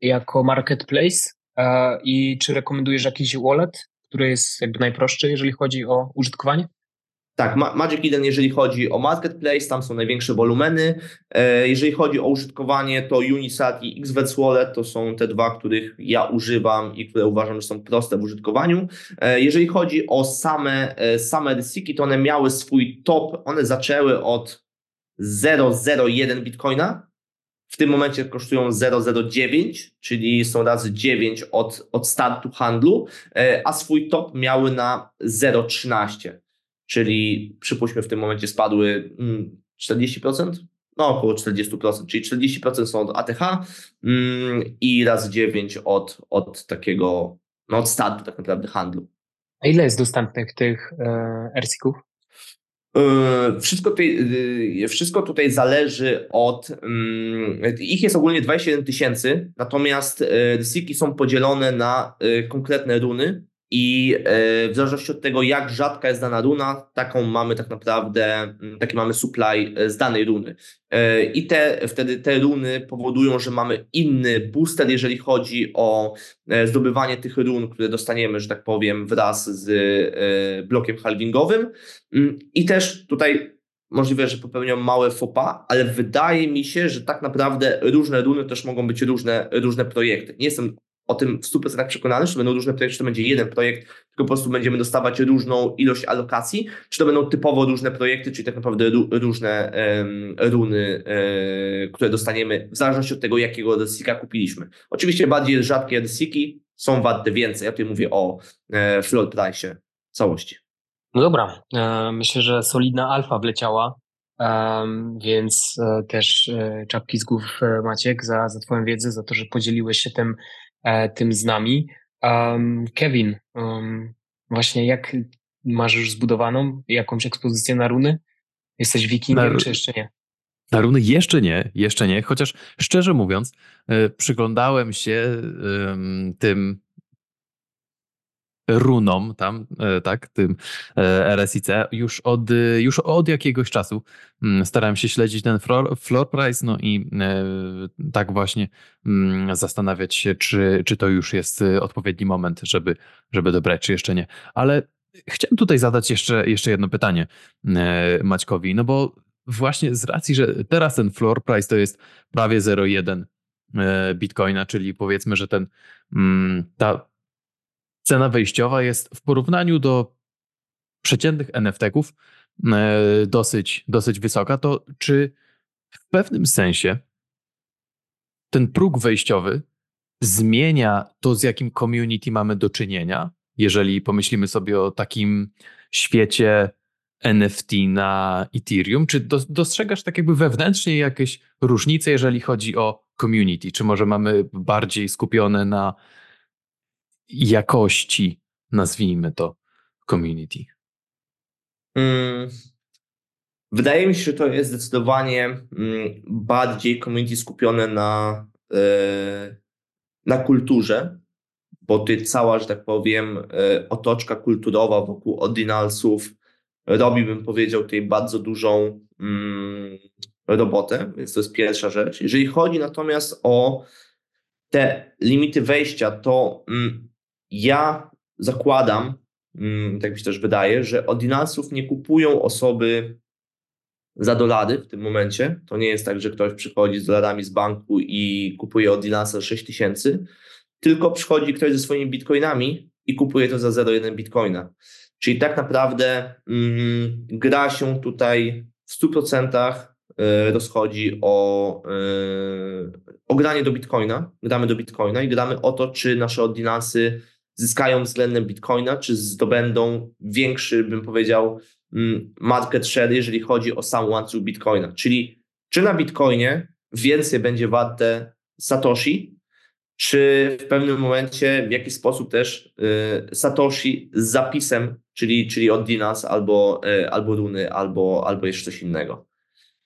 jako marketplace e, i czy rekomendujesz jakiś wallet, który jest jakby najprostszy, jeżeli chodzi o użytkowanie? Tak, Magic Eden, jeżeli chodzi o marketplace, tam są największe wolumeny. E, jeżeli chodzi o użytkowanie, to Unisat i XVEX Wallet to są te dwa, których ja używam i które uważam, że są proste w użytkowaniu. E, jeżeli chodzi o same, e, same rysiki, to one miały swój top, one zaczęły od 0,01 bitcoina, w tym momencie kosztują 0,09, czyli są razy 9 od, od startu handlu, a swój top miały na 0,13 czyli przypuśćmy w tym momencie spadły 40%, mm, no około 40%, czyli 40% są od ATH mm, i raz 9 od, od takiego, no od startu tak naprawdę handlu. A ile jest dostępnych tych e, RSIK-ów? E, wszystko tutaj, e, wszystko tutaj zależy od. Mm, ich jest ogólnie 27 tysięcy, natomiast RSIK-y są podzielone na konkretne runy, i e, w zależności od tego, jak rzadka jest dana runa, taką mamy tak naprawdę, mm, taki mamy supply e, z danej runy. E, I te, wtedy te runy powodują, że mamy inny booster, jeżeli chodzi o zdobywanie tych run, które dostaniemy, że tak powiem, wraz z blokiem halvingowym. Mm, I też tutaj możliwe, że popełniam małe fopa, ale wydaje mi się, że tak naprawdę różne runy też mogą być różne, różne projekty. Nie jestem o tym w 100% przekonany, czy to będą różne projekty, czy to będzie jeden projekt, tylko po prostu będziemy dostawać różną ilość alokacji, czy to będą typowo różne projekty, czyli tak naprawdę różne um, runy, um, które dostaniemy w zależności od tego, jakiego desika kupiliśmy. Oczywiście bardziej rzadkie desiki są warte więcej. Ja tutaj mówię o e, floor price całości. No dobra, e, myślę, że solidna alfa wleciała, um, więc e, też czapki z głów Maciek za, za Twoją wiedzę, za to, że podzieliłeś się tym tym z nami. Um, Kevin, um, właśnie jak masz już zbudowaną jakąś ekspozycję na runy? Jesteś wikingiem, na, czy jeszcze nie? Na runy jeszcze nie, jeszcze nie, chociaż szczerze mówiąc, y, przyglądałem się tym runom tam, e, tak, tym e, RSIC już od, już od jakiegoś czasu mm, starałem się śledzić ten floor, floor price, no i e, tak właśnie mm, zastanawiać się, czy, czy to już jest odpowiedni moment, żeby, żeby dobrać, czy jeszcze nie. Ale chciałem tutaj zadać jeszcze, jeszcze jedno pytanie Maćkowi, no bo właśnie z racji, że teraz ten floor price to jest prawie 0,1 bitcoina, czyli powiedzmy, że ten, mm, ta cena wejściowa jest w porównaniu do przeciętnych NFT-ków e, dosyć, dosyć wysoka, to czy w pewnym sensie ten próg wejściowy zmienia to, z jakim community mamy do czynienia? Jeżeli pomyślimy sobie o takim świecie NFT na Ethereum. Czy dostrzegasz tak jakby wewnętrznie jakieś różnice, jeżeli chodzi o community? Czy może mamy bardziej skupione na jakości, nazwijmy to, community? Hmm. Wydaje mi się, że to jest zdecydowanie mm, bardziej community skupione na, e, na kulturze, bo ty cała, że tak powiem, e, otoczka kulturowa wokół ordinalsów robi, bym powiedział, tutaj bardzo dużą mm, robotę, więc to jest pierwsza rzecz. Jeżeli chodzi natomiast o te limity wejścia, to mm, ja zakładam, tak mi się też wydaje, że ordinalsów nie kupują osoby za dolary w tym momencie. To nie jest tak, że ktoś przychodzi z dolarami z banku i kupuje od za 6 tysięcy, tylko przychodzi ktoś ze swoimi bitcoinami i kupuje to za 0,1 bitcoina. Czyli tak naprawdę mm, gra się tutaj w 100% y, rozchodzi o, y, o granie do bitcoina. Gramy do bitcoina i gramy o to, czy nasze ordynansy zyskają względem bitcoina, czy zdobędą większy, bym powiedział, Mm, market share, jeżeli chodzi o sam łańcuch Bitcoina. Czyli czy na Bitcoinie więcej będzie warte Satoshi, czy w pewnym momencie w jakiś sposób też y, Satoshi z zapisem, czyli, czyli Dinas albo, y, albo runy, albo, albo jeszcze coś innego.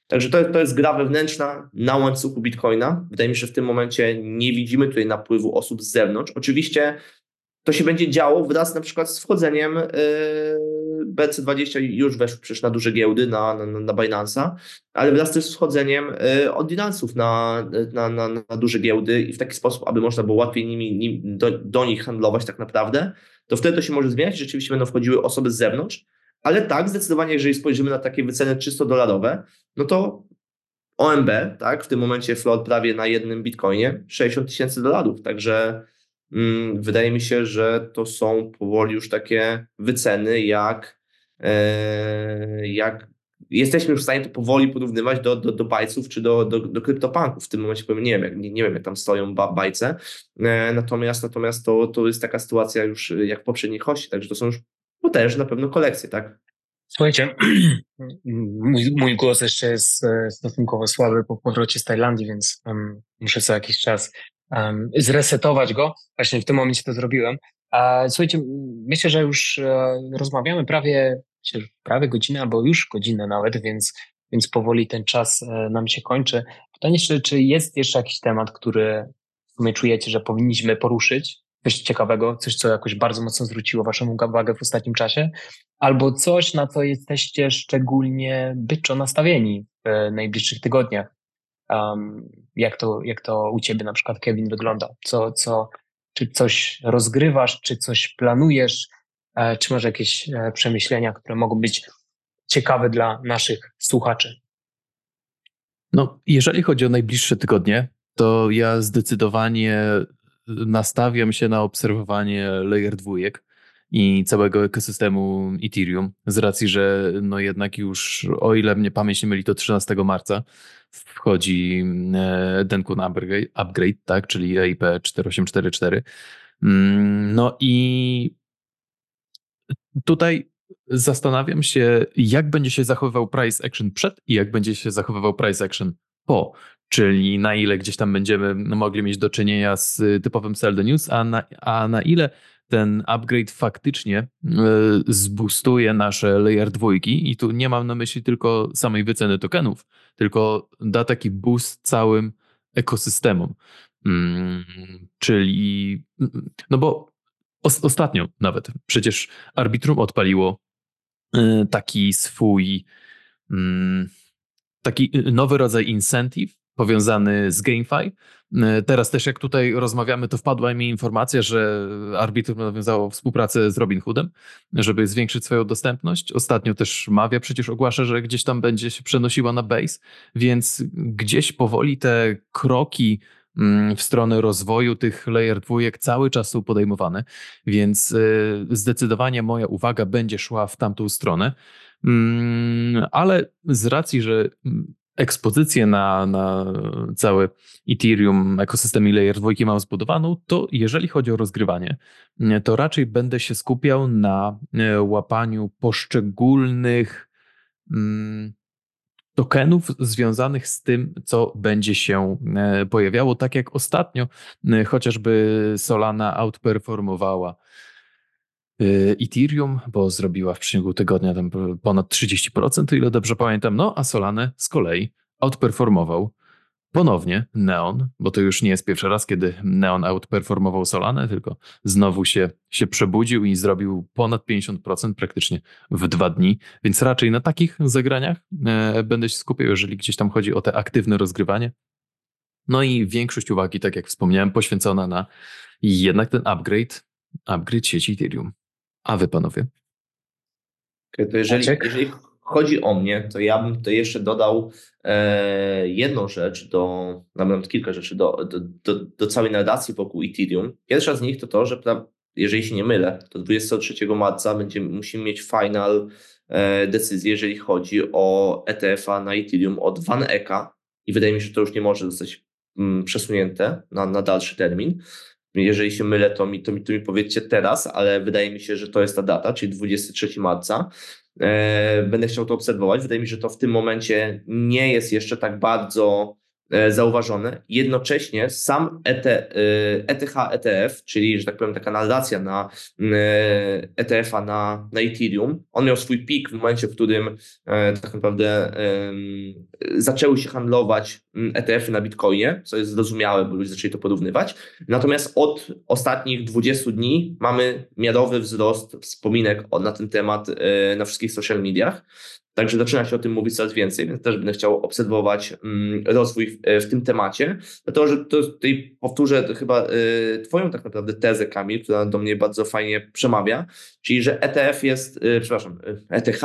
Także to, to jest gra wewnętrzna na łańcuchu Bitcoina. Wydaje mi się, że w tym momencie nie widzimy tutaj napływu osób z zewnątrz. Oczywiście to się będzie działo wraz na przykład z wchodzeniem y, BC20 już weszł przecież na duże giełdy, na, na, na Binance'a, ale wraz też z wchodzeniem y, ordinansów na, na, na, na duże giełdy i w taki sposób, aby można było łatwiej nimi, nimi do, do, nich handlować tak naprawdę, to wtedy to się może zmieniać, rzeczywiście będą wchodziły osoby z zewnątrz, ale tak, zdecydowanie, jeżeli spojrzymy na takie wyceny czysto dolarowe, no to OMB, tak, w tym momencie float prawie na jednym bitcoinie 60 tysięcy dolarów, także wydaje mi się, że to są powoli już takie wyceny, jak, e, jak jesteśmy już w stanie to powoli porównywać do, do, do bajców czy do, do, do kryptopanków. W tym momencie powiem, nie wiem, nie, nie wiem jak tam stoją bajce, e, natomiast, natomiast to, to jest taka sytuacja już jak w poprzedniej hości, także to są już potężne na pewno kolekcje, tak? Słuchajcie, mój, mój głos jeszcze jest e, stosunkowo słaby po powrocie z Tajlandii, więc um, muszę co jakiś czas um, zresetować go. Właśnie w tym momencie to zrobiłem. A, słuchajcie, myślę, że już e, rozmawiamy prawie, myślę, prawie godzinę albo już godzinę nawet, więc, więc powoli ten czas e, nam się kończy. Pytanie, czy, czy jest jeszcze jakiś temat, który sumie czujecie, że powinniśmy poruszyć? Coś ciekawego, coś, co jakoś bardzo mocno zwróciło Waszą uwagę w ostatnim czasie, albo coś, na co jesteście szczególnie byczo nastawieni w najbliższych tygodniach. Um, jak, to, jak to u ciebie na przykład, Kevin, wygląda? Co, co, czy coś rozgrywasz, czy coś planujesz, e, czy może jakieś e, przemyślenia, które mogą być ciekawe dla naszych słuchaczy? No, jeżeli chodzi o najbliższe tygodnie, to ja zdecydowanie nastawiam się na obserwowanie layer dwójek i całego ekosystemu Ethereum, z racji, że no jednak już, o ile mnie pamięć nie myli, to 13 marca wchodzi e, Denkun Upgrade, upgrade tak, czyli EIP 4844. Mm, no i tutaj zastanawiam się, jak będzie się zachowywał price action przed i jak będzie się zachowywał price action po, czyli na ile gdzieś tam będziemy mogli mieć do czynienia z typowym sell the news, a na, a na ile ten upgrade faktycznie e, zbustuje nasze layer dwójki i tu nie mam na myśli tylko samej wyceny tokenów, tylko da taki boost całym ekosystemom. Hmm, czyli, no bo ostatnio nawet przecież Arbitrum odpaliło e, taki swój, mm, taki nowy rodzaj incentive, powiązany z GameFi. E, teraz też jak tutaj rozmawiamy, to wpadła mi informacja, że Arbitrum nawiązało współpracę z Robinhoodem, żeby zwiększyć swoją dostępność. Ostatnio też Mawia przecież ogłasza, że gdzieś tam będzie się przenosiła na base, więc gdzieś powoli te kroki mm, w stronę rozwoju tych layer dwójek cały czas są podejmowane, więc e, zdecydowanie moja uwaga będzie szła w tamtą stronę. Mm, ale z racji, że ekspozycję na, na cały Ethereum, ekosystem i Layer 2 mam zbudowaną, to jeżeli chodzi o rozgrywanie, to raczej będę się skupiał na e, łapaniu poszczególnych mm, tokenów związanych z tym, co będzie się e, pojawiało, tak jak ostatnio e, chociażby Solana outperformowała Ethereum, bo zrobiła w przeciągu tygodnia tam ponad 30%, o ile dobrze pamiętam, no a Solana z kolei outperformował ponownie Neon, bo to już nie jest pierwszy raz, kiedy Neon outperformował Solanę, tylko znowu się, się przebudził i zrobił ponad 50% praktycznie w dwa dni, więc raczej na takich zagraniach e, będę się skupiał, jeżeli gdzieś tam chodzi o te aktywne rozgrywanie. No i większość uwagi, tak jak wspomniałem, poświęcona na jednak ten upgrade, upgrade sieci Ethereum. A wy panowie? To jeżeli, jeżeli chodzi o mnie, to ja bym to jeszcze dodał e, jedną rzecz, do, nawet kilka rzeczy do, do, do, do, całej narracji wokół Ethereum. Pierwsza z nich to to, że jeżeli się nie mylę, to 23 marca będziemy, musimy mieć final e, decyzję, jeżeli chodzi o ETF-a na Ethereum od Van Eka i wydaje mi się, że to już nie może zostać mm, przesunięte na, na dalszy termin. Jeżeli się mylę, to mi, to, mi, to mi powiedzcie teraz, ale wydaje mi się, że to jest ta data, czyli 23 marca. E, będę chciał to obserwować. Wydaje mi się, że to w tym momencie nie jest jeszcze tak bardzo zauważone. Jednocześnie sam ET, ETH ETF, czyli, że tak powiem, taka narracja na ETF-a na, na Ethereum, on miał swój pik w momencie, w którym e, tak naprawdę zaczęły się handlować ETF-y na Bitcoinie, co jest zrozumiałe, bo ludzie zaczęli to porównywać. Natomiast od ostatnich 20 dni mamy miarowy wzrost wspominek na ten temat e, na wszystkich social mediach. Także zaczyna się o tym mówić coraz więcej, więc też będę chciał obserwować mm, rozwój w, w tym temacie. Dlatego, że to tutaj powtórzę chyba y, Twoją tak naprawdę tezę, Kamil, która do mnie bardzo fajnie przemawia, czyli że ETF jest, y, przepraszam, ETH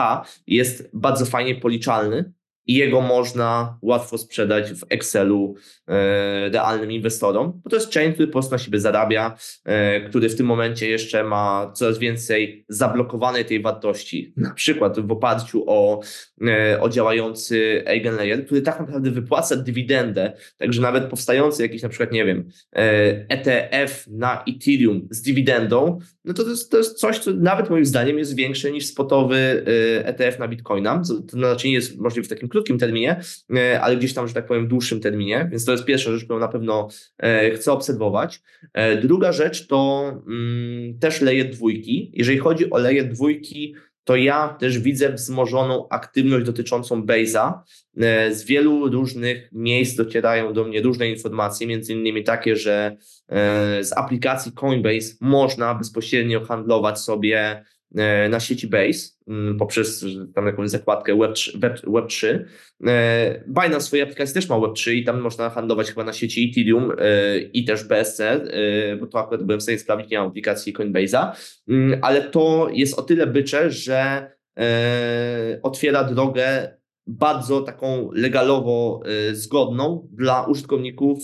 jest bardzo fajnie policzalny, i jego można łatwo sprzedać w Excelu e, realnym inwestorom, bo to jest chain, który po prostu na siebie zarabia, e, który w tym momencie jeszcze ma coraz więcej zablokowanej tej wartości, na przykład w oparciu o, e, o działający Eigenlayer, który tak naprawdę wypłaca dywidendę, także nawet powstający jakiś na przykład, nie wiem, ETF na Ethereum z dywidendą, no to, to, jest, to jest coś, co nawet moim zdaniem jest większe niż spotowy ETF na Bitcoina, to znaczy nie jest możliwe w takim krótkim terminie, e, ale gdzieś tam, że tak powiem, w dłuższym terminie, więc to jest pierwsza rzecz, którą na pewno e, chcę obserwować. E, druga rzecz to mm, też leje dwójki. Jeżeli chodzi o leje dwójki, to ja też widzę wzmożoną aktywność dotyczącą Base'a. Z wielu różnych miejsc docierają do mnie różne informacje, między innymi takie, że z aplikacji Coinbase można bezpośrednio handlować sobie na sieci Base mm, poprzez tam jakąś zakładkę Web3. Web, Web3. E, Binance swojej aplikacji też ma Web3 i tam można handlować chyba na sieci Ethereum e, i też BSC, bo to akurat byłem w stanie sprawdzić, nie mam aplikacji Coinbase'a, mm, ale to jest o tyle bycze, że otwiera drogę bardzo taką legalowo zgodną dla użytkowników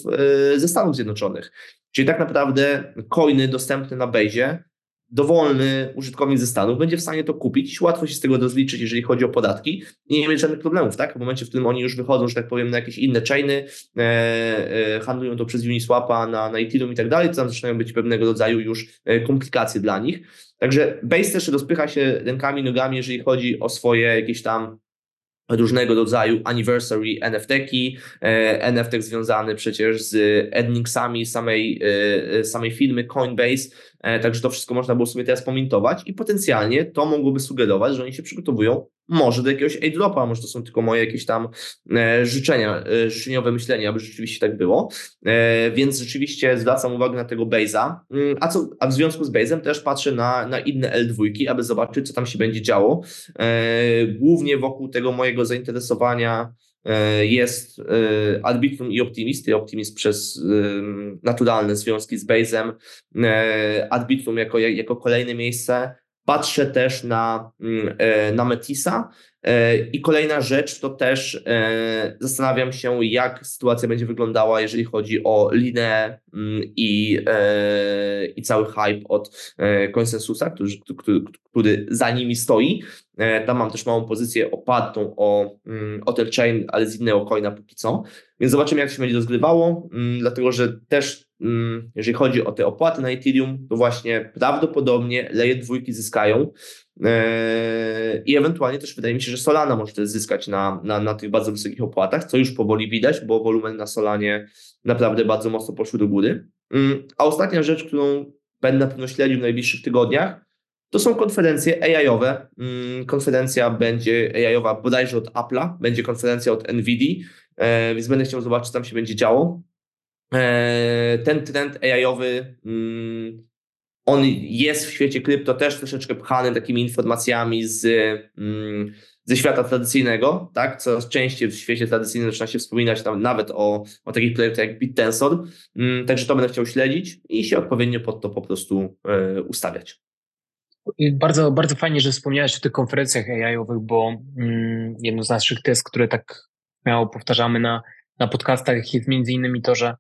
ze Stanów Zjednoczonych. Czyli tak naprawdę coiny dostępne na Base dowolny użytkownik ze Stanów będzie w stanie to kupić, łatwo się z tego rozliczyć, jeżeli chodzi o podatki i nie mieć żadnych problemów, tak? W momencie, w którym oni już wychodzą, że tak powiem, na jakieś inne chainy, e, e, handlują to przez Uniswapa na, na Ethereum i tak dalej, to tam zaczynają być pewnego rodzaju już e, komplikacje dla nich. Także Base też rozpycha się rękami, nogami, jeżeli chodzi o swoje jakieś tam różnego rodzaju anniversary NFT-ki, e, NFT związany przecież z endningsami samej, e, samej firmy Coinbase, także to wszystko można było sobie teraz pomintować i potencjalnie to mogłoby sugerować, że oni się przygotowują może do jakiegoś airdropa, może to są tylko moje jakieś tam życzenia, życzeniowe myślenie, aby rzeczywiście tak było, więc rzeczywiście zwracam uwagę na tego Base'a, mm, a, co, a w związku z Base'em też patrzę na, na inne L2, aby zobaczyć, co tam się będzie działo, głównie wokół tego mojego zainteresowania e, jest e, Arbitrum i Optimist. Optimist przez e, naturalne związki z Base'em, Arbitrum jako, jako kolejne miejsce, patrzę też na, e, na Metisa. E, I kolejna rzecz to też e, zastanawiam się, jak sytuacja będzie wyglądała, jeżeli chodzi o linę i, i cały hype od konsensusa, który, który, który za nimi stoi. Tam mam też małą pozycję opartą o, mm, o ten chain, ale z innego coina póki co. Więc zobaczymy, jak się będzie rozgrywało, dlatego że też Mm, jeżeli chodzi o te opłaty na Ethereum, to właśnie prawdopodobnie leje dwójki zyskają e, i ewentualnie też wydaje mi się, że Solana może też zyskać na, na, na tych bardzo wysokich opłatach, co już powoli widać, bo wolumen na Solanie naprawdę bardzo mocno poszły do góry. Mm, a ostatnia rzecz, którą będę na pewno śledził w najbliższych tygodniach, to są konferencje AI-owe. Mm, konferencja będzie AI-owa bodajże od Apple'a, będzie konferencja od NVIDII, e, więc będę chciał zobaczyć, co tam się będzie działo. E, ten trend AI-owy, mm, on jest w świecie krypto też troszeczkę pchany takimi informacjami z, mm, ze świata tradycyjnego, tak? Coraz częściej w świecie tradycyjnym zaczyna się wspominać tam nawet o, o takich projektach jak BitTensor, także to będę chciał śledzić i się odpowiednio pod to po prostu e, ustawiać. Bardzo, bardzo fajnie, że wspomniałeś o tych konferencjach AI-owych, bo mm, jedno z naszych test, które tak miało powtarzamy na, na podcastach jest między innymi to, że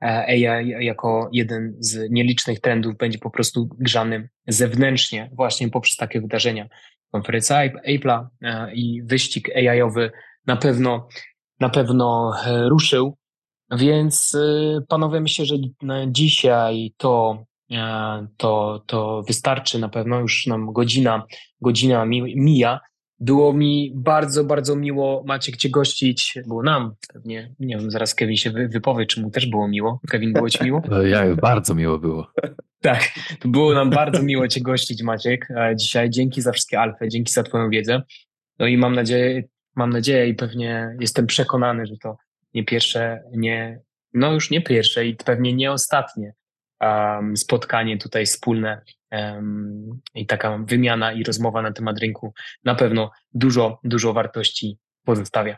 AI jako jeden z nielicznych trendów będzie po prostu grzany zewnętrznie właśnie poprzez takie wydarzenia. Konferencja Apple'a e, i wyścig AI-owy na pewno, na pewno e, ruszył, więc e, panowie myślę, że na dzisiaj to, to, to wystarczy na pewno, już nam godzina, godzina mija, było mi bardzo, bardzo miło Maciek Cię gościć. Było nam pewnie. Nie wiem, zaraz Kevin się wypowie, czy mu też było miło. Kevin, było Ci miło? Ja, bardzo miło było. Tak, było nam bardzo miło Cię gościć, Maciek. Dzisiaj dzięki za wszystkie alfy, dzięki za Twoją wiedzę. No i mam nadzieję, mam nadzieję i pewnie jestem przekonany, że to nie pierwsze, nie, no już nie pierwsze i pewnie nie ostatnie um, spotkanie tutaj wspólne um, i taka wymiana i rozmowa na temat rynku na pewno dużo, dużo wartości pozostawia.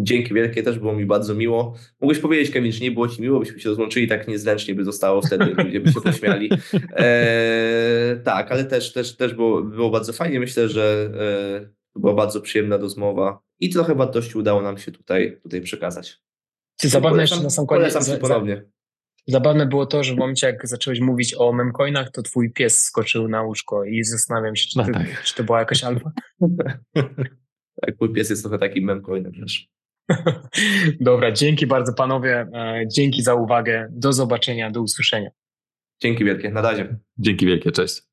Dzięki wielkie, też było mi bardzo miło. Mógłbyś powiedzieć, Kevin, że nie było ci miło, byśmy się rozłączyli, tak niezręcznie by zostało wtedy, ludzie by się pośmiali. Eee, tak, ale też, też, też było, było bardzo fajnie. Myślę, że e, była bardzo przyjemna rozmowa i trochę wartości udało nam się tutaj, tutaj przekazać. Zabawne jeszcze na sam koniec. Polecam ponownie. Zabawne było to, że w momencie, jak zacząłeś mówić o memcoinach, to twój pies skoczył na łóżko i zastanawiam się, czy, no tak. czy to była jakaś alfa. tak, mój pies jest trochę takim memcoinem też. Dobra, dzięki bardzo panowie. E, dzięki za uwagę. Do zobaczenia, do usłyszenia. Dzięki wielkie, na razie. Dzięki wielkie, cześć.